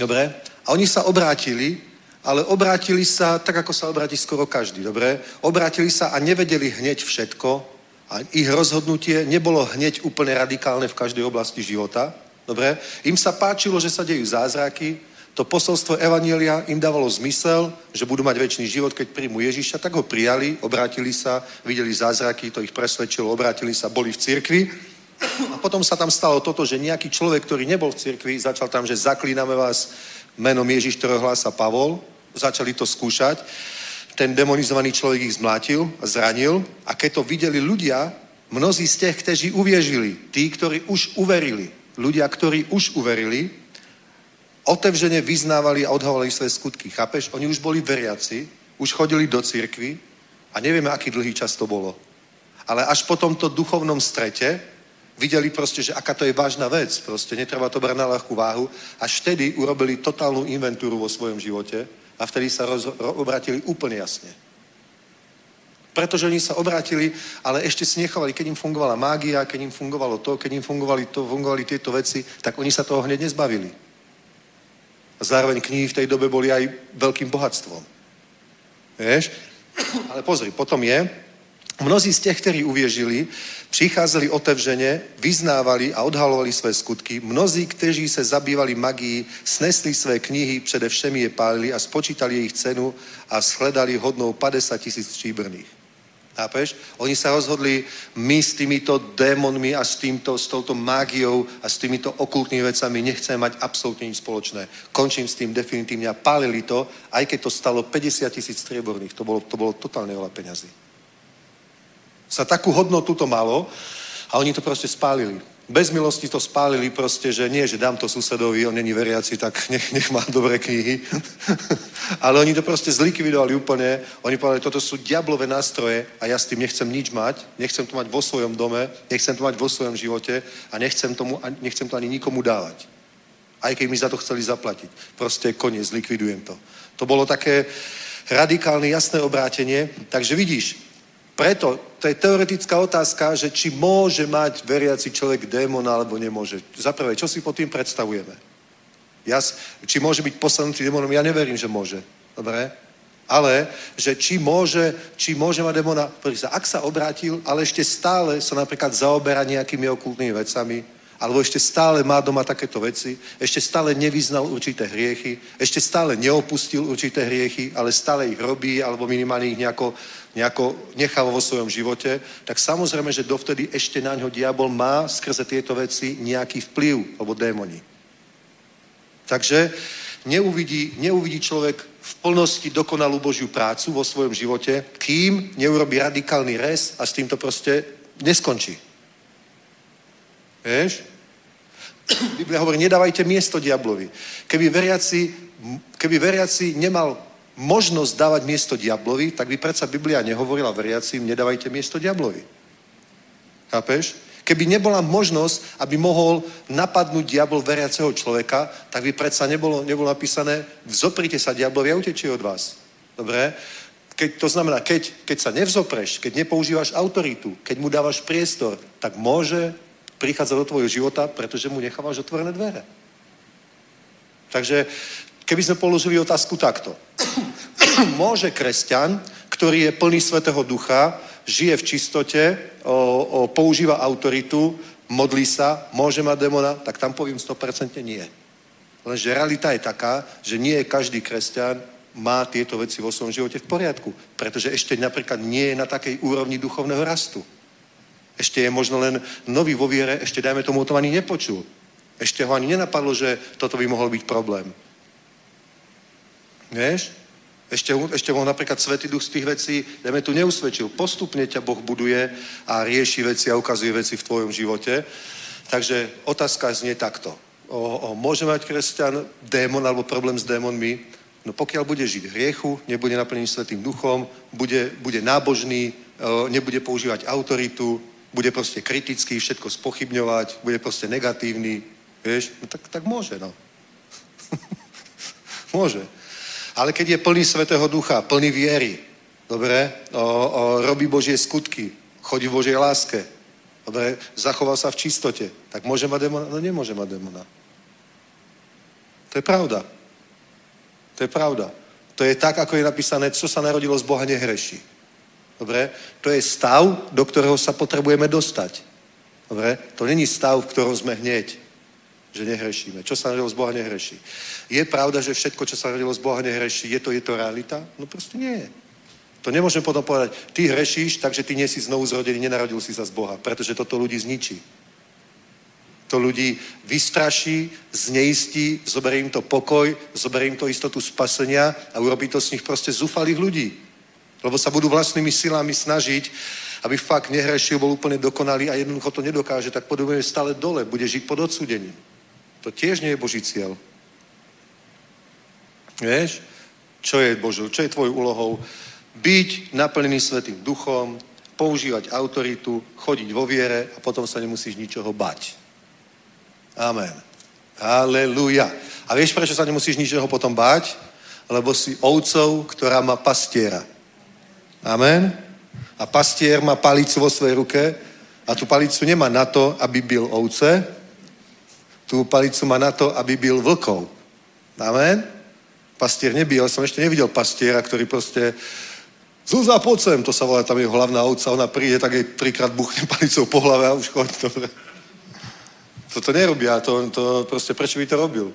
Dobre? A oni sa obrátili ale obrátili sa, tak ako sa obráti skoro každý, dobre? Obrátili sa a nevedeli hneď všetko a ich rozhodnutie nebolo hneď úplne radikálne v každej oblasti života, dobre? Im sa páčilo, že sa dejú zázraky, to posolstvo Evanielia im dávalo zmysel, že budú mať väčší život, keď príjmu Ježiša, tak ho prijali, obrátili sa, videli zázraky, to ich presvedčilo, obrátili sa, boli v cirkvi. A potom sa tam stalo toto, že nejaký človek, ktorý nebol v cirkvi, začal tam, že zaklíname vás menom Ježiš, ktorého hlása Pavol, začali to skúšať. Ten demonizovaný človek ich zmlátil zranil a keď to videli ľudia, mnozí z těch, kteří uvěřili, tí, ktorí už uverili, ľudia, ktorí už uverili, otevřene vyznávali a odhovali své skutky. Chápeš? Oni už boli veriaci, už chodili do cirkvy a nevieme, aký dlhý čas to bolo. Ale až po tomto duchovnom strete videli proste, že aká to je vážna vec, proste netreba to brať na ľahkú váhu, až vtedy urobili totálnu inventúru vo svojom živote a vtedy sa roz, obratili úplne jasne. Pretože oni sa obrátili, ale ešte si nechovali, keď im fungovala mágia, keď im fungovalo to, keď im fungovali, to, fungovali tieto veci, tak oni sa toho hneď nezbavili. A zároveň knihy v tej dobe boli aj veľkým bohatstvom. Vieš? Ale pozri, potom je, mnozí z těch, ktorí uvěřili, přicházeli otevřeně, vyznávali a odhalovali své skutky. Mnozí, kteří se zabývali magií, snesli své knihy, především je pálili a spočítali jejich cenu a shledali hodnou 50 tisíc stříbrných. Chápeš? Oni sa rozhodli, my s týmito démonmi a s, týmto, s touto mágiou a s týmito okultnými vecami nechceme mať absolútne nič spoločné. Končím s tým definitívne a pálili to, aj keď to stalo 50 tisíc strieborných. To bolo, to bolo totálne veľa peňazí. Sa takú hodnotu to malo a oni to proste spálili bez milosti to spálili proste, že nie, že dám to susedovi, on není veriaci, tak nech, nech má dobré knihy. Ale oni to proste zlikvidovali úplne. Oni povedali, toto sú diablové nástroje a ja s tým nechcem nič mať. Nechcem to mať vo svojom dome, nechcem to mať vo svojom živote a nechcem, tomu, nechcem to ani nikomu dávať. Aj keď mi za to chceli zaplatiť. Proste koniec, zlikvidujem to. To bolo také radikálne, jasné obrátenie. Takže vidíš, preto to je teoretická otázka, že či môže mať veriaci človek démona alebo nemôže. Za prvé, čo si pod tým predstavujeme? Ja, či môže byť poslanutý démonom? Ja neverím, že môže. Dobre? Ale, že či môže, či môže mať démona, sa, ak sa obrátil, ale ešte stále sa napríklad zaoberá nejakými okultnými vecami, alebo ešte stále má doma takéto veci, ešte stále nevyznal určité hriechy, ešte stále neopustil určité hriechy, ale stále ich robí, alebo minimálne ich nejako nejako nechal vo svojom živote, tak samozrejme, že dovtedy ešte na ňo diabol má skrze tieto veci nejaký vplyv, alebo démoni. Takže neuvidí, neuvidí človek v plnosti dokonalú Božiu prácu vo svojom živote, kým neurobí radikálny res a s týmto proste neskončí. Vieš? Biblia hovorí, nedávajte miesto diablovi. Keby veriaci, keby veriaci nemal možnosť dávať miesto diablovi, tak by predsa Biblia nehovorila veriacím, nedávajte miesto diablovi. Chápeš? Keby nebola možnosť, aby mohol napadnúť diabol veriaceho človeka, tak by predsa nebolo, nebolo napísané, vzoprite sa diablovi a utečí od vás. Dobre? Keď, to znamená, keď, keď sa nevzopreš, keď nepoužívaš autoritu, keď mu dávaš priestor, tak môže prichádzať do tvojho života, pretože mu nechávaš otvorené dvere. Takže Keby sme položili otázku takto. Môže kresťan, ktorý je plný Svetého Ducha, žije v čistote, o, o, používa autoritu, modlí sa, môže mať demona, tak tam poviem 100% nie. Lenže realita je taká, že nie každý kresťan má tieto veci vo svojom živote v poriadku, pretože ešte napríklad nie je na takej úrovni duchovného rastu. Ešte je možno len nový vo viere, ešte dajme tomu o tom ani nepočul. Ešte ho ani nenapadlo, že toto by mohol byť problém. Vieš? Ešte, ešte ho napríklad Svetý Duch z tých vecí, dajme tu neusvedčil. Postupne ťa Boh buduje a rieši veci a ukazuje veci v tvojom živote. Takže otázka znie takto. O, o, môže mať kresťan démon alebo problém s démonmi? No pokiaľ bude žiť hriechu, nebude naplnený Svetým Duchom, bude, bude nábožný, o, nebude používať autoritu, bude proste kritický, všetko spochybňovať, bude proste negatívny, vieš, no tak, tak môže, no. môže. Ale keď je plný Svetého Ducha, plný viery, dobre, o, o, robí Božie skutky, chodí v Božej láske, dobre, zachoval sa v čistote, tak môže mať demona? No nemôže mať demona. To je pravda. To je pravda. To je tak, ako je napísané, co sa narodilo z Boha nehreší. Dobre? To je stav, do ktorého sa potrebujeme dostať. Dobre? To není stav, v ktorom sme hneď že nehrešíme. Čo sa narodilo z Boha, nehreší. Je pravda, že všetko, čo sa narodilo z Boha, nehreší. Je to, je to realita? No proste nie je. To nemôžem potom povedať, ty hrešíš, takže ty nie si znovu zrodený, nenarodil si sa z Boha, pretože toto ľudí zničí. To ľudí vystraší, zneistí, zoberie im to pokoj, zoberie im to istotu spasenia a urobí to z nich proste zúfalých ľudí. Lebo sa budú vlastnými silami snažiť, aby fakt nehrešil, bol úplne dokonalý a jednoducho to nedokáže, tak podobne stále dole, bude žiť pod odsúdením. To tiež nie je Boží cieľ. Vieš? Čo je Božou, čo je tvojou úlohou? Byť naplnený Svetým duchom, používať autoritu, chodiť vo viere a potom sa nemusíš ničoho bať. Amen. Halelúja. A vieš, prečo sa nemusíš ničoho potom báť? Lebo si ovcov, ktorá má pastiera. Amen. A pastier má palicu vo svojej ruke a tu palicu nemá na to, aby byl ovce, tú palicu má na to, aby byl vlkov. Amen. Pastier nebyl, som ešte nevidel pastiera, ktorý proste Zúza, poď sem, to sa volá tam jeho hlavná ovca, ona príde, tak jej trikrát buchne palicou po hlave a už chodí, dobre. Toto nerobia, to, to proste, prečo by to robil?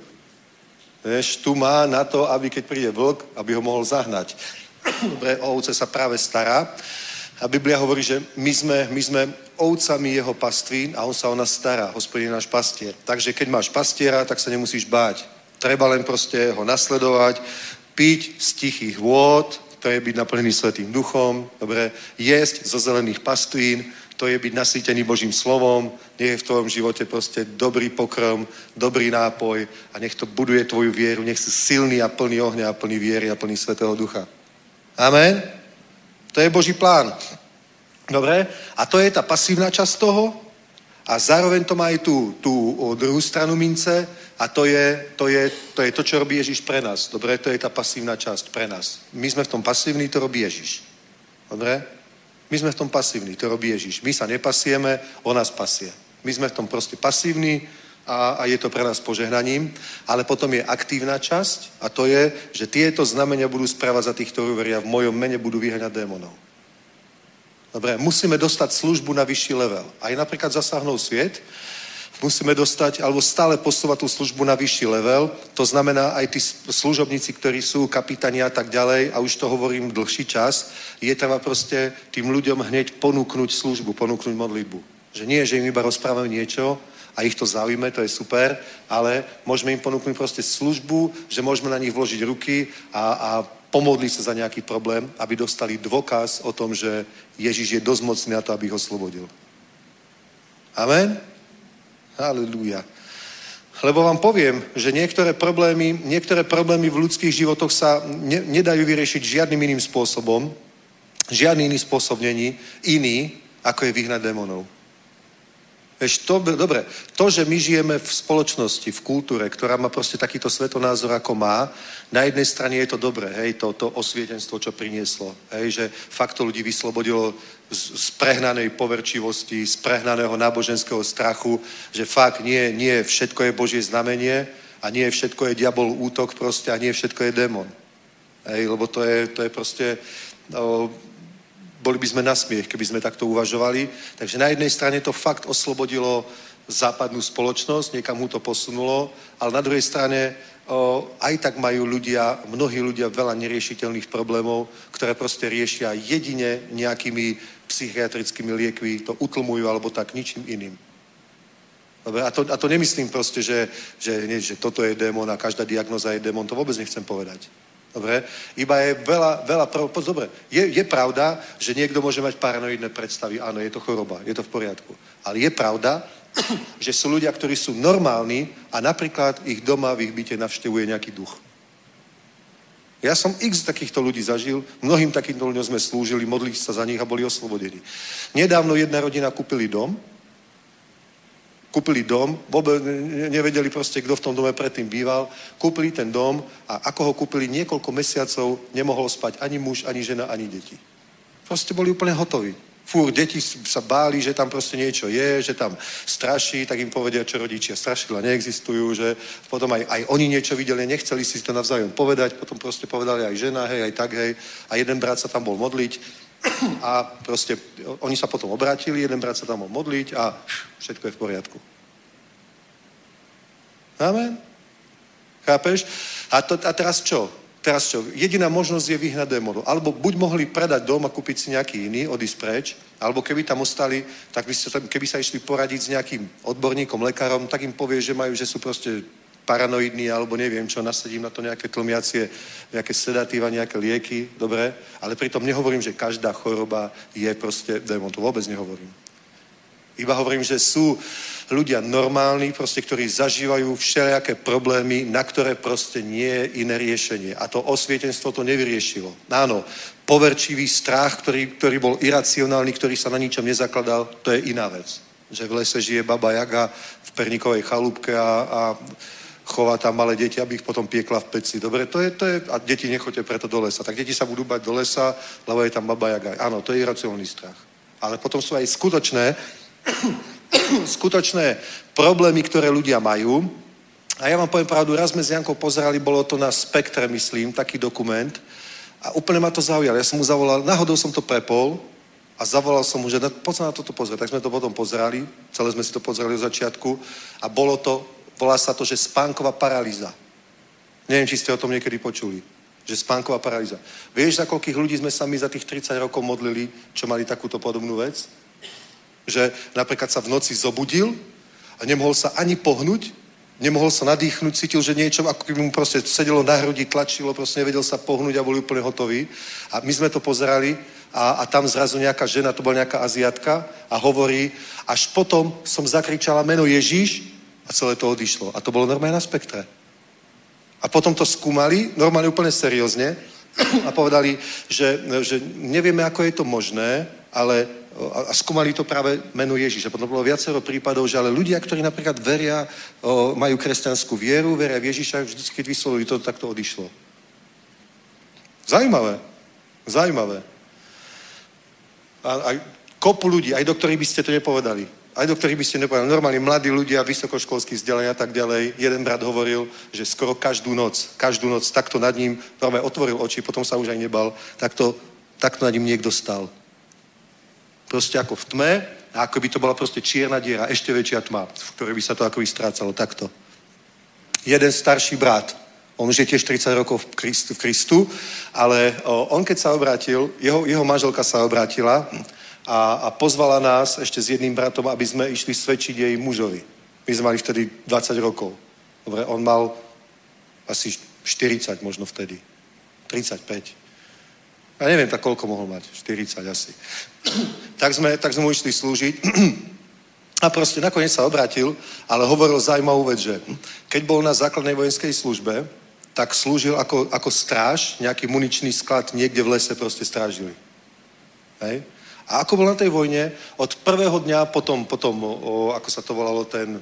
Vieš, tu má na to, aby keď príde vlk, aby ho mohol zahnať. Dobre, o ovce sa práve stará. A Biblia hovorí, že my sme, my sme ovcami jeho pastvín a on sa o nás stará. Hospodin náš pastier. Takže keď máš pastiera, tak sa nemusíš báť. Treba len proste ho nasledovať, piť z tichých vôd, to je byť naplnený Svetým duchom, dobre, jesť zo zelených pastvín, to je byť nasýtený Božím slovom, nech je v tvojom živote proste dobrý pokrm, dobrý nápoj a nech to buduje tvoju vieru, nech si silný a plný ohňa a plný viery a plný Svetého Ducha. Amen? To je Boží plán. Dobre? A to je tá pasívna časť toho a zároveň to má aj tú, tú druhú stranu mince a to je, to, je, to je to, čo robí Ježiš pre nás. Dobre? To je tá pasívna časť pre nás. My sme v tom pasívni, to robí Ježiš. Dobre? My sme v tom pasívni, to robí Ježiš. My sa nepasieme, on nás pasie. My sme v tom proste pasívni a, a je to pre nás požehnaním. Ale potom je aktívna časť a to je, že tieto znamenia budú správať za tých, ktorí veria v mojom mene, budú vyhľadať démonov. Dobre, musíme dostať službu na vyšší level. Aj napríklad zasáhnou sviet, musíme dostať, alebo stále posúvať tú službu na vyšší level. To znamená aj tí služobníci, ktorí sú kapitani a tak ďalej, a už to hovorím dlhší čas, je treba proste tým ľuďom hneď ponúknuť službu, ponúknuť modlitbu. Že nie, že im iba rozprávame niečo a ich to zaujíme, to je super, ale môžeme im ponúknuť proste službu, že môžeme na nich vložiť ruky a, a pomodliť sa za nejaký problém, aby dostali dôkaz o tom, že Ježiš je dosť mocný na to, aby ich oslobodil. Amen? Halelúja. Lebo vám poviem, že niektoré problémy, niektoré problémy v ľudských životoch sa ne, nedajú vyriešiť žiadnym iným spôsobom. Žiadny iný spôsob není iný, ako je vyhnať démonov. Vieš, to, dobre, to, že my žijeme v spoločnosti, v kultúre, ktorá má proste takýto svetonázor, ako má, na jednej strane je to dobré, hej, to, to osvietenstvo, čo prinieslo, hej, že fakt to ľudí vyslobodilo z, z prehnanej poverčivosti, z prehnaného náboženského strachu, že fakt nie, nie všetko je Božie znamenie a nie všetko je diabol útok proste a nie všetko je démon. Hej, lebo to je, to je proste, no, boli by sme na smiech, keby sme takto uvažovali. Takže na jednej strane to fakt oslobodilo západnú spoločnosť, niekam mu to posunulo, ale na druhej strane o, aj tak majú ľudia, mnohí ľudia veľa neriešiteľných problémov, ktoré proste riešia jedine nejakými psychiatrickými liekmi, to utlmujú alebo tak ničím iným. Dobre, a, to, a to nemyslím proste, že, že, nie, že toto je démon a každá diagnoza je démon, to vôbec nechcem povedať. Dobre? Iba je veľa, veľa... Po, dobre, je, je pravda, že niekto môže mať paranoidné predstavy. Áno, je to choroba, je to v poriadku. Ale je pravda, že sú ľudia, ktorí sú normálni a napríklad ich doma v ich byte navštevuje nejaký duch. Ja som x takýchto ľudí zažil, mnohým takýmto ľuďom sme slúžili, modlili sa za nich a boli oslobodení. Nedávno jedna rodina kúpili dom, kúpili dom, vôbec nevedeli proste, kto v tom dome predtým býval, kúpili ten dom a ako ho kúpili niekoľko mesiacov, nemohol spať ani muž, ani žena, ani deti. Proste boli úplne hotoví. Fúr, deti sa báli, že tam proste niečo je, že tam straší, tak im povedia, čo rodičia strašila neexistujú, že potom aj, aj oni niečo videli, nechceli si to navzájom povedať, potom proste povedali aj žena, hej, aj tak, hej, a jeden brat sa tam bol modliť a proste oni sa potom obrátili, jeden brat sa tam bol modliť a všetko je v poriadku. Amen? Chápeš? A, to, a teraz čo? Teraz čo? Jediná možnosť je vyhnať démonu. Alebo buď mohli predať dom a kúpiť si nejaký iný, odísť preč, alebo keby tam ostali, tak by sa, keby sa išli poradiť s nejakým odborníkom, lekárom, tak im povie, že majú, že sú proste paranoidní, alebo neviem čo, nasadím na to nejaké tlmiacie, nejaké sedatíva, nejaké lieky, dobre? Ale pritom nehovorím, že každá choroba je proste démon, to vôbec nehovorím. Iba hovorím, že sú, ľudia normálni, proste, ktorí zažívajú všelijaké problémy, na ktoré proste nie je iné riešenie. A to osvietenstvo to nevyriešilo. Áno, poverčivý strach, ktorý, ktorý bol iracionálny, ktorý sa na ničom nezakladal, to je iná vec. Že v lese žije baba Jaga v pernikovej chalúbke a, a chová tam malé deti, aby ich potom piekla v peci. Dobre, to je, to je, a deti nechoďte preto do lesa. Tak deti sa budú bať do lesa, lebo je tam baba Jaga. Áno, to je iracionálny strach. Ale potom sú aj skutočné, skutočné problémy, ktoré ľudia majú. A ja vám poviem pravdu, raz sme s Jankou pozerali, bolo to na Spektre, myslím, taký dokument. A úplne ma to zaujalo. Ja som mu zavolal, náhodou som to prepol a zavolal som mu, že poď sa na toto pozrieť. Tak sme to potom pozerali, celé sme si to pozerali od začiatku a bolo to, volá sa to, že spánková paralýza. Neviem, či ste o tom niekedy počuli. Že spánková paralýza. Vieš, za koľkých ľudí sme sa my za tých 30 rokov modlili, čo mali takúto podobnú vec? Že napríklad sa v noci zobudil a nemohol sa ani pohnúť, nemohol sa nadýchnuť, cítil, že niečo, ako keby mu proste sedelo na hrudi, tlačilo, proste nevedel sa pohnúť a boli úplne hotoví. A my sme to pozerali a, a tam zrazu nejaká žena, to bola nejaká aziatka a hovorí, až potom som zakričala meno Ježíš a celé to odišlo. A to bolo normálne na spektre. A potom to skúmali, normálne úplne seriózne a povedali, že, že nevieme, ako je to možné, ale a skúmali to práve meno Ježíša. Potom bolo viacero prípadov, že ale ľudia, ktorí napríklad veria, majú kresťanskú vieru, veria v Ježíša, vždycky keď vyslovili to, tak to odišlo. Zajímavé. Zajímavé. A, aj kopu ľudí, aj do ktorých by ste to nepovedali. Aj do ktorých by ste nepovedali. Normálne mladí ľudia, vysokoškolskí vzdelania a tak ďalej. Jeden brat hovoril, že skoro každú noc, každú noc takto nad ním, normálne otvoril oči, potom sa už aj nebal, takto, takto nad ním niekto stal proste ako v tme a ako by to bola proste čierna diera, ešte väčšia tma, v ktorej by sa to ako strácalo takto. Jeden starší brat, on už je tiež 30 rokov v Kristu, v Kristu ale on keď sa obrátil, jeho, jeho manželka sa obrátila a, a pozvala nás ešte s jedným bratom, aby sme išli svedčiť jej mužovi. My sme mali vtedy 20 rokov. Dobre, on mal asi 40 možno vtedy. 35. Ja neviem, tak koľko mohol mať. 40 asi. tak, sme, tak sme mu išli slúžiť. A proste nakoniec sa obratil, ale hovoril zaujímavú vec, že keď bol na základnej vojenskej službe, tak slúžil ako, ako stráž, nejaký muničný sklad niekde v lese proste strážili. Hej? A ako bol na tej vojne, od prvého dňa potom, potom o, ako sa to volalo, ten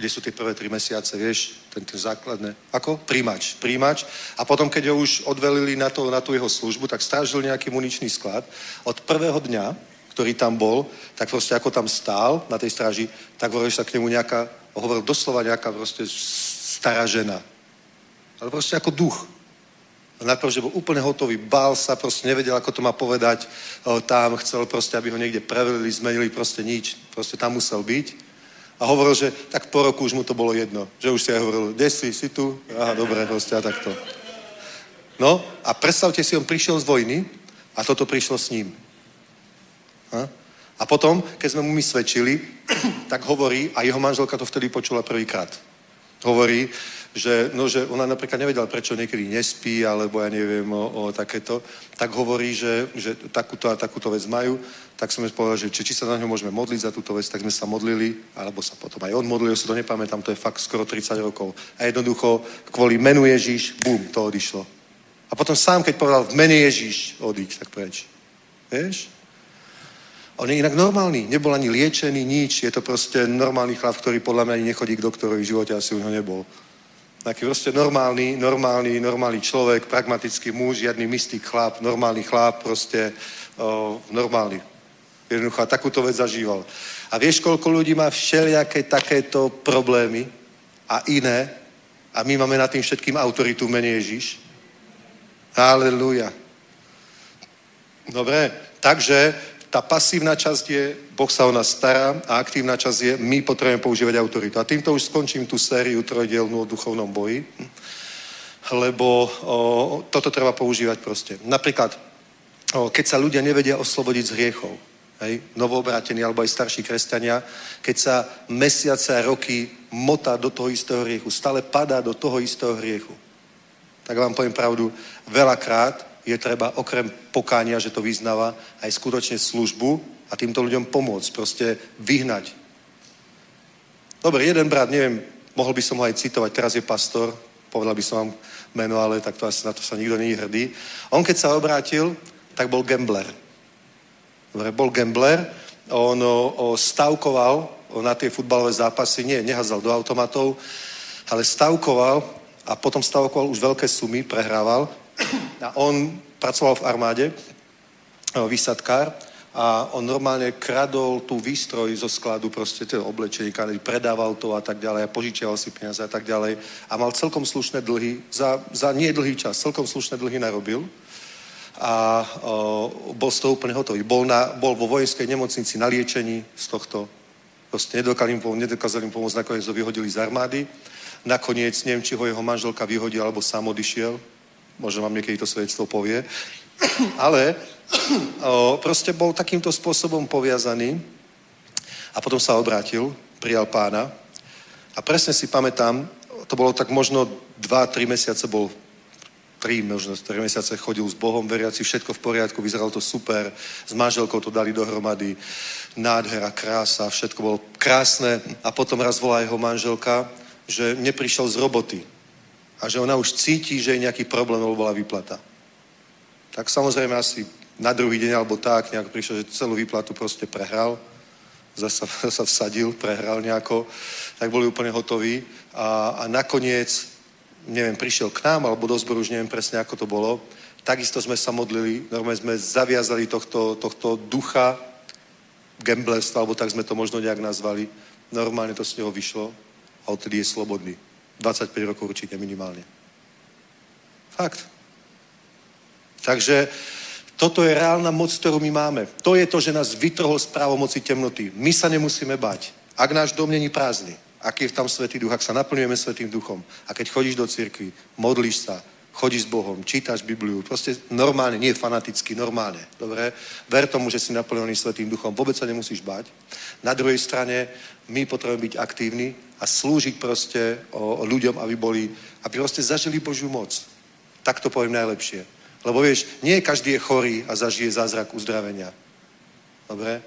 kde sú tie prvé tri mesiace, vieš, ten, ten základné. Ako? Príjimač. Príjimač. A potom, keď ho už odvelili na, to, na tú jeho službu, tak strážil nejaký muničný sklad. Od prvého dňa, ktorý tam bol, tak proste ako tam stál na tej stráži, tak hovoril sa k nemu nejaká, hovoril doslova nejaká proste stará žena. Ale proste ako duch. Najprv, že bol úplne hotový, bál sa, proste nevedel, ako to má povedať. O, tam chcel proste, aby ho niekde prevelili, zmenili, proste nič. Proste tam musel byť a hovoril, že tak po roku už mu to bolo jedno. Že už si aj hovoril, kde si, si tu? Aha, dobre, proste a takto. No a predstavte si, on prišiel z vojny a toto prišlo s ním. A, a potom, keď sme mu my svedčili, tak hovorí, a jeho manželka to vtedy počula prvýkrát. Hovorí, že, no, že ona napríklad nevedela, prečo niekedy nespí, alebo ja neviem o, o takéto, tak hovorí, že, že takúto a takúto vec majú, tak sme povedali, že či, či sa na ňo môžeme modliť za túto vec, tak sme sa modlili, alebo sa potom aj on modlil, si to nepamätám, to je fakt skoro 30 rokov. A jednoducho kvôli menu Ježíš, bum, to odišlo. A potom sám, keď povedal v mene Ježíš, odíď, tak preč. Vieš? On je inak normálny, nebol ani liečený, nič. Je to proste normálny chlap, ktorý podľa mňa ani nechodí k doktorovi v živote, asi už ho nebol. Taký proste normálny, normálny, normálny človek, pragmatický muž, žiadny mystik chlap, normálny chlap, proste o, normálny. Jednoducho, a takúto vec zažíval. A vieš, koľko ľudí má všelijaké takéto problémy a iné a my máme nad tým všetkým autoritu v mene Ježíš? Halleluja. Dobre, takže tá pasívna časť je, Boh sa o nás stará a aktívna časť je, my potrebujeme používať autoritu. A týmto už skončím tú sériu trojdielnú o duchovnom boji, lebo o, toto treba používať proste. Napríklad, o, keď sa ľudia nevedia oslobodiť z hriechov, hej, novoobratení alebo aj starší kresťania, keď sa mesiace a roky motá do toho istého hriechu, stále padá do toho istého hriechu, tak vám poviem pravdu, veľakrát je treba okrem pokánia, že to vyznáva, aj skutočne službu a týmto ľuďom pomôcť, proste vyhnať. Dobre, jeden brat, neviem, mohol by som ho aj citovať, teraz je pastor, povedal by som vám meno, ale tak to asi na to sa nikto není hrdý. On keď sa obrátil, tak bol gambler. Dobre, bol gambler, on o, o, stavkoval na tie futbalové zápasy, nie, nehazal do automatov, ale stavkoval a potom stavkoval už veľké sumy, prehrával a on pracoval v armáde, výsadkár a on normálne kradol tú výstroj zo skladu, proste ten oblečenie, predával to a tak ďalej a požičiaval si peniaze a tak ďalej a mal celkom slušné dlhy, za, za nie dlhý čas, celkom slušné dlhy narobil a o, bol z toho úplne hotový. Bol, na, bol vo vojenskej nemocnici na liečení z tohto. Proste nedokázali im, nedokázali im pomôcť, nakoniec ho vyhodili z armády. Nakoniec, neviem, či ho jeho manželka vyhodila, alebo sám odišiel. Možno vám niekedy to svedectvo povie. Ale o, proste bol takýmto spôsobom poviazaný a potom sa obrátil, prijal pána. A presne si pamätám, to bolo tak možno 2-3 mesiace bol tri, možno 3 mesiace chodil s Bohom, veriaci, všetko v poriadku, vyzeralo to super, s manželkou to dali dohromady, nádhera, krása, všetko bolo krásne. A potom raz volá jeho manželka, že neprišiel z roboty a že ona už cíti, že je nejaký problém, lebo bola výplata. Tak samozrejme asi na druhý deň alebo tak nejak prišiel, že celú výplatu proste prehral, zasa sa vsadil, prehral nejako, tak boli úplne hotoví a, a nakoniec neviem, prišiel k nám, alebo do zboru, už neviem presne, ako to bolo. Takisto sme sa modlili, normálne sme zaviazali tohto, tohto ducha gamblerstva, alebo tak sme to možno nejak nazvali. Normálne to z neho vyšlo a odtedy je slobodný. 25 rokov určite minimálne. Fakt. Takže toto je reálna moc, ktorú my máme. To je to, že nás vytrhol z právomoci temnoty. My sa nemusíme bať. Ak náš dom není prázdny, aký je tam Svetý Duch, ak sa naplňujeme Svetým Duchom a keď chodíš do cirkvi, modlíš sa, chodíš s Bohom, čítaš Bibliu, proste normálne, nie fanaticky, normálne, dobre? Ver tomu, že si naplnený Svetým Duchom, vôbec sa nemusíš bať. Na druhej strane, my potrebujeme byť aktívni a slúžiť proste o, o ľuďom, aby boli, aby proste zažili Božiu moc. Tak to poviem najlepšie. Lebo vieš, nie každý je chorý a zažije zázrak uzdravenia. Dobre?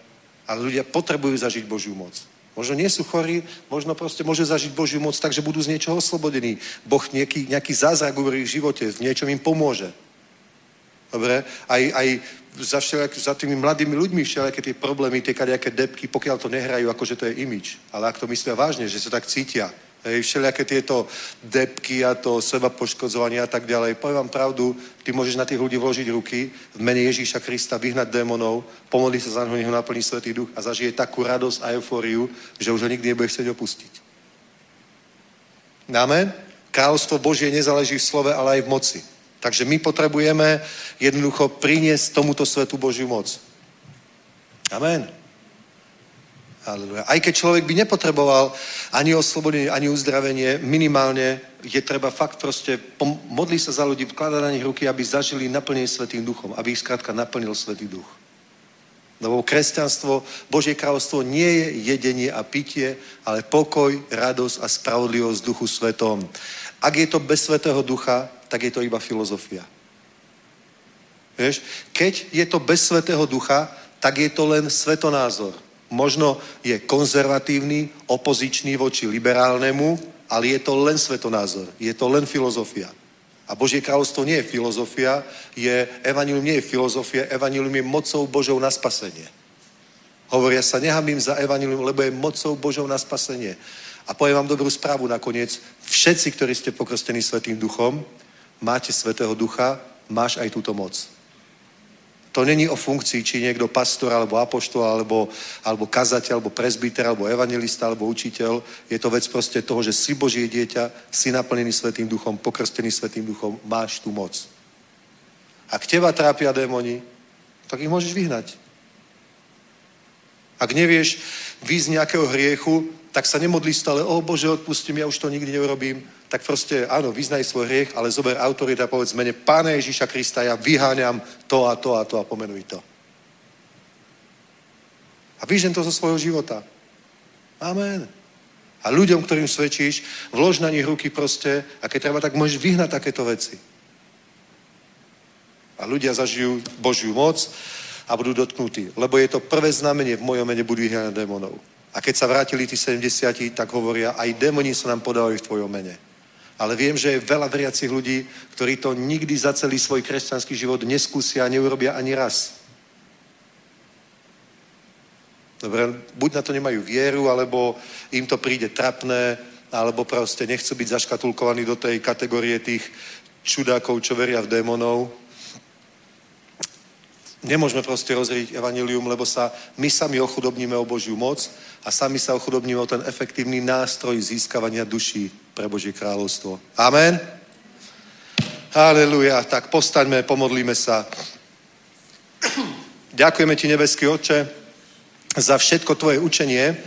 Ale ľudia potrebujú zažiť Božiu moc. Možno nie sú chorí, možno proste môže zažiť Božiu moc tak, že budú z niečoho oslobodení. Boh nejaký, nejaký zázrak v ich živote, v niečom im pomôže. Dobre? Aj, aj za, všelijak, za tými mladými ľuďmi všelijaké tie problémy, tie kadejaké depky, pokiaľ to nehrajú, ako že to je imič. Ale ak to myslia vážne, že sa tak cítia, Hej, všelijaké tieto depky a to seba poškodzovanie a tak ďalej. Poviem vám pravdu, ty môžeš na tých ľudí vložiť ruky v mene Ježíša Krista, vyhnať démonov, pomodli sa za neho, nech ho naplní Svetý Duch a zažije takú radosť a eufóriu, že už ho nikdy nebude chcieť opustiť. Amen? Kráľovstvo Božie nezáleží v slove, ale aj v moci. Takže my potrebujeme jednoducho priniesť tomuto svetu Božiu moc. Amen. Aleluja. Aj keď človek by nepotreboval ani oslobodenie, ani uzdravenie, minimálne je treba fakt proste modliť sa za ľudí, vkladať na nich ruky, aby zažili naplnenie Svetým duchom, aby ich skrátka naplnil Svetý duch. Lebo kresťanstvo, Božie kráľovstvo nie je jedenie a pitie, ale pokoj, radosť a spravodlivosť duchu svetom. Ak je to bez Svetého ducha, tak je to iba filozofia. Vieš? Keď je to bez Svetého ducha, tak je to len svetonázor možno je konzervatívny, opozičný voči liberálnemu, ale je to len svetonázor, je to len filozofia. A Božie kráľovstvo nie je filozofia, je, evanilium nie je filozofia, evanilium je mocou Božou na spasenie. Hovoria sa, nehamím za evanilium, lebo je mocou Božou na spasenie. A poviem vám dobrú správu nakoniec. Všetci, ktorí ste pokrstení Svetým duchom, máte Svetého ducha, máš aj túto moc. To není o funkcii, či niekto pastor, alebo apoštol, alebo, alebo kazateľ, alebo prezbiter, alebo evangelista, alebo učiteľ. Je to vec proste toho, že si Božie dieťa, si naplnený Svetým duchom, pokrstený Svetým duchom, máš tú moc. Ak teba trápia démoni, tak ich môžeš vyhnať. Ak nevieš výjsť nejakého hriechu, tak sa nemodlí stále, o Bože, odpustím, ja už to nikdy neurobím tak proste áno, vyznaj svoj hriech, ale zober autorita a povedz mene Pána Ježíša Krista, ja vyháňam to a to a to a pomenuj to. A vyžen to zo svojho života. Amen. A ľuďom, ktorým svedčíš, vlož na nich ruky proste a keď treba, tak môžeš vyhnať takéto veci. A ľudia zažijú Božiu moc a budú dotknutí. Lebo je to prvé znamenie v mojom mene budú vyhnať démonov. A keď sa vrátili tí 70, tak hovoria, aj démoni sa nám podali v tvojom mene. Ale viem, že je veľa veriacich ľudí, ktorí to nikdy za celý svoj kresťanský život neskúsia a neurobia ani raz. Dobre, buď na to nemajú vieru, alebo im to príde trapné, alebo proste nechcú byť zaškatulkovaní do tej kategórie tých čudákov, čo veria v démonov. Nemôžeme proste rozriť evanilium, lebo sa my sami ochudobníme o Božiu moc a sami sa ochudobníme o ten efektívny nástroj získavania duší pre Božie kráľovstvo. Amen? Haleluja. Tak postaňme, pomodlíme sa. Ďakujeme ti, nebeský Otče, za všetko tvoje učenie.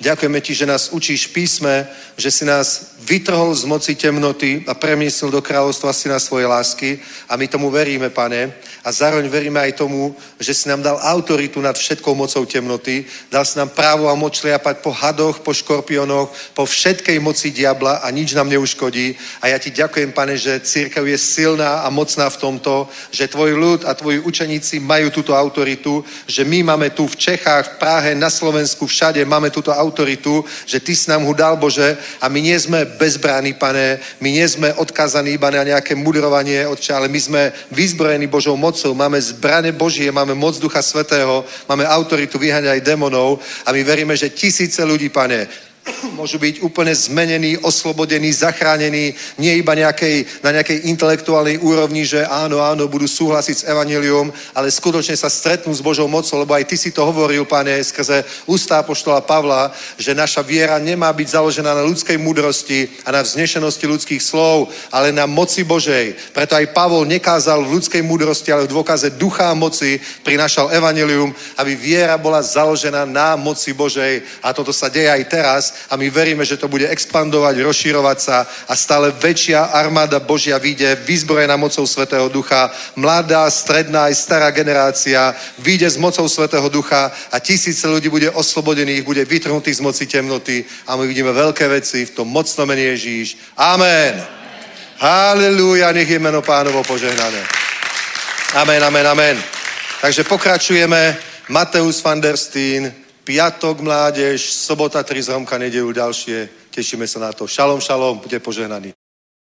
Ďakujeme ti, že nás učíš písme, že si nás vytrhol z moci temnoty a premiesil do kráľovstva si na svoje lásky a my tomu veríme, pane. A zároveň veríme aj tomu, že si nám dal autoritu nad všetkou mocou temnoty, dal si nám právo a moc šliapať po hadoch, po škorpionoch, po všetkej moci diabla a nič nám neuškodí. A ja ti ďakujem, pane, že církev je silná a mocná v tomto, že tvoj ľud a tvoji učeníci majú túto autoritu, že my máme tu v Čechách, v Prahe, na Slovensku, všade máme túto autoritu, že ty si nám ho dal, Bože, a my nie sme bezbráni, pane, my nie sme odkázaní iba na nejaké mudrovanie, Otče, ale my sme vyzbrojení Božou mocou, máme zbrane Božie, máme moc Ducha Svetého, máme autoritu vyháňať aj demonov a my veríme, že tisíce ľudí, pane, môžu byť úplne zmenení, oslobodení, zachránení, nie iba nejakej, na nejakej intelektuálnej úrovni, že áno, áno, budú súhlasiť s evanelium, ale skutočne sa stretnú s Božou mocou, lebo aj ty si to hovoril, pane, skrze ústa poštola Pavla, že naša viera nemá byť založená na ľudskej múdrosti a na vznešenosti ľudských slov, ale na moci Božej. Preto aj Pavol nekázal v ľudskej múdrosti, ale v dôkaze ducha a moci prinášal evanelium, aby viera bola založená na moci Božej. A toto sa deje aj teraz a my veríme, že to bude expandovať, rozširovať sa a stále väčšia armáda Božia vyjde, vyzbrojená mocou Svetého Ducha, mladá, stredná aj stará generácia vyjde s mocou Svetého Ducha a tisíce ľudí bude oslobodených, bude vytrhnutých z moci temnoty a my vidíme veľké veci v tom mocnom mene Ježíš. Amen. Halelúja, nech je meno pánovo požehnané. Amen, amen, amen. Takže pokračujeme. Mateus van der Steen, piatok mládež, sobota tri zhromka, nedelu ďalšie. Tešíme sa na to. Šalom, šalom, bude požehnaný.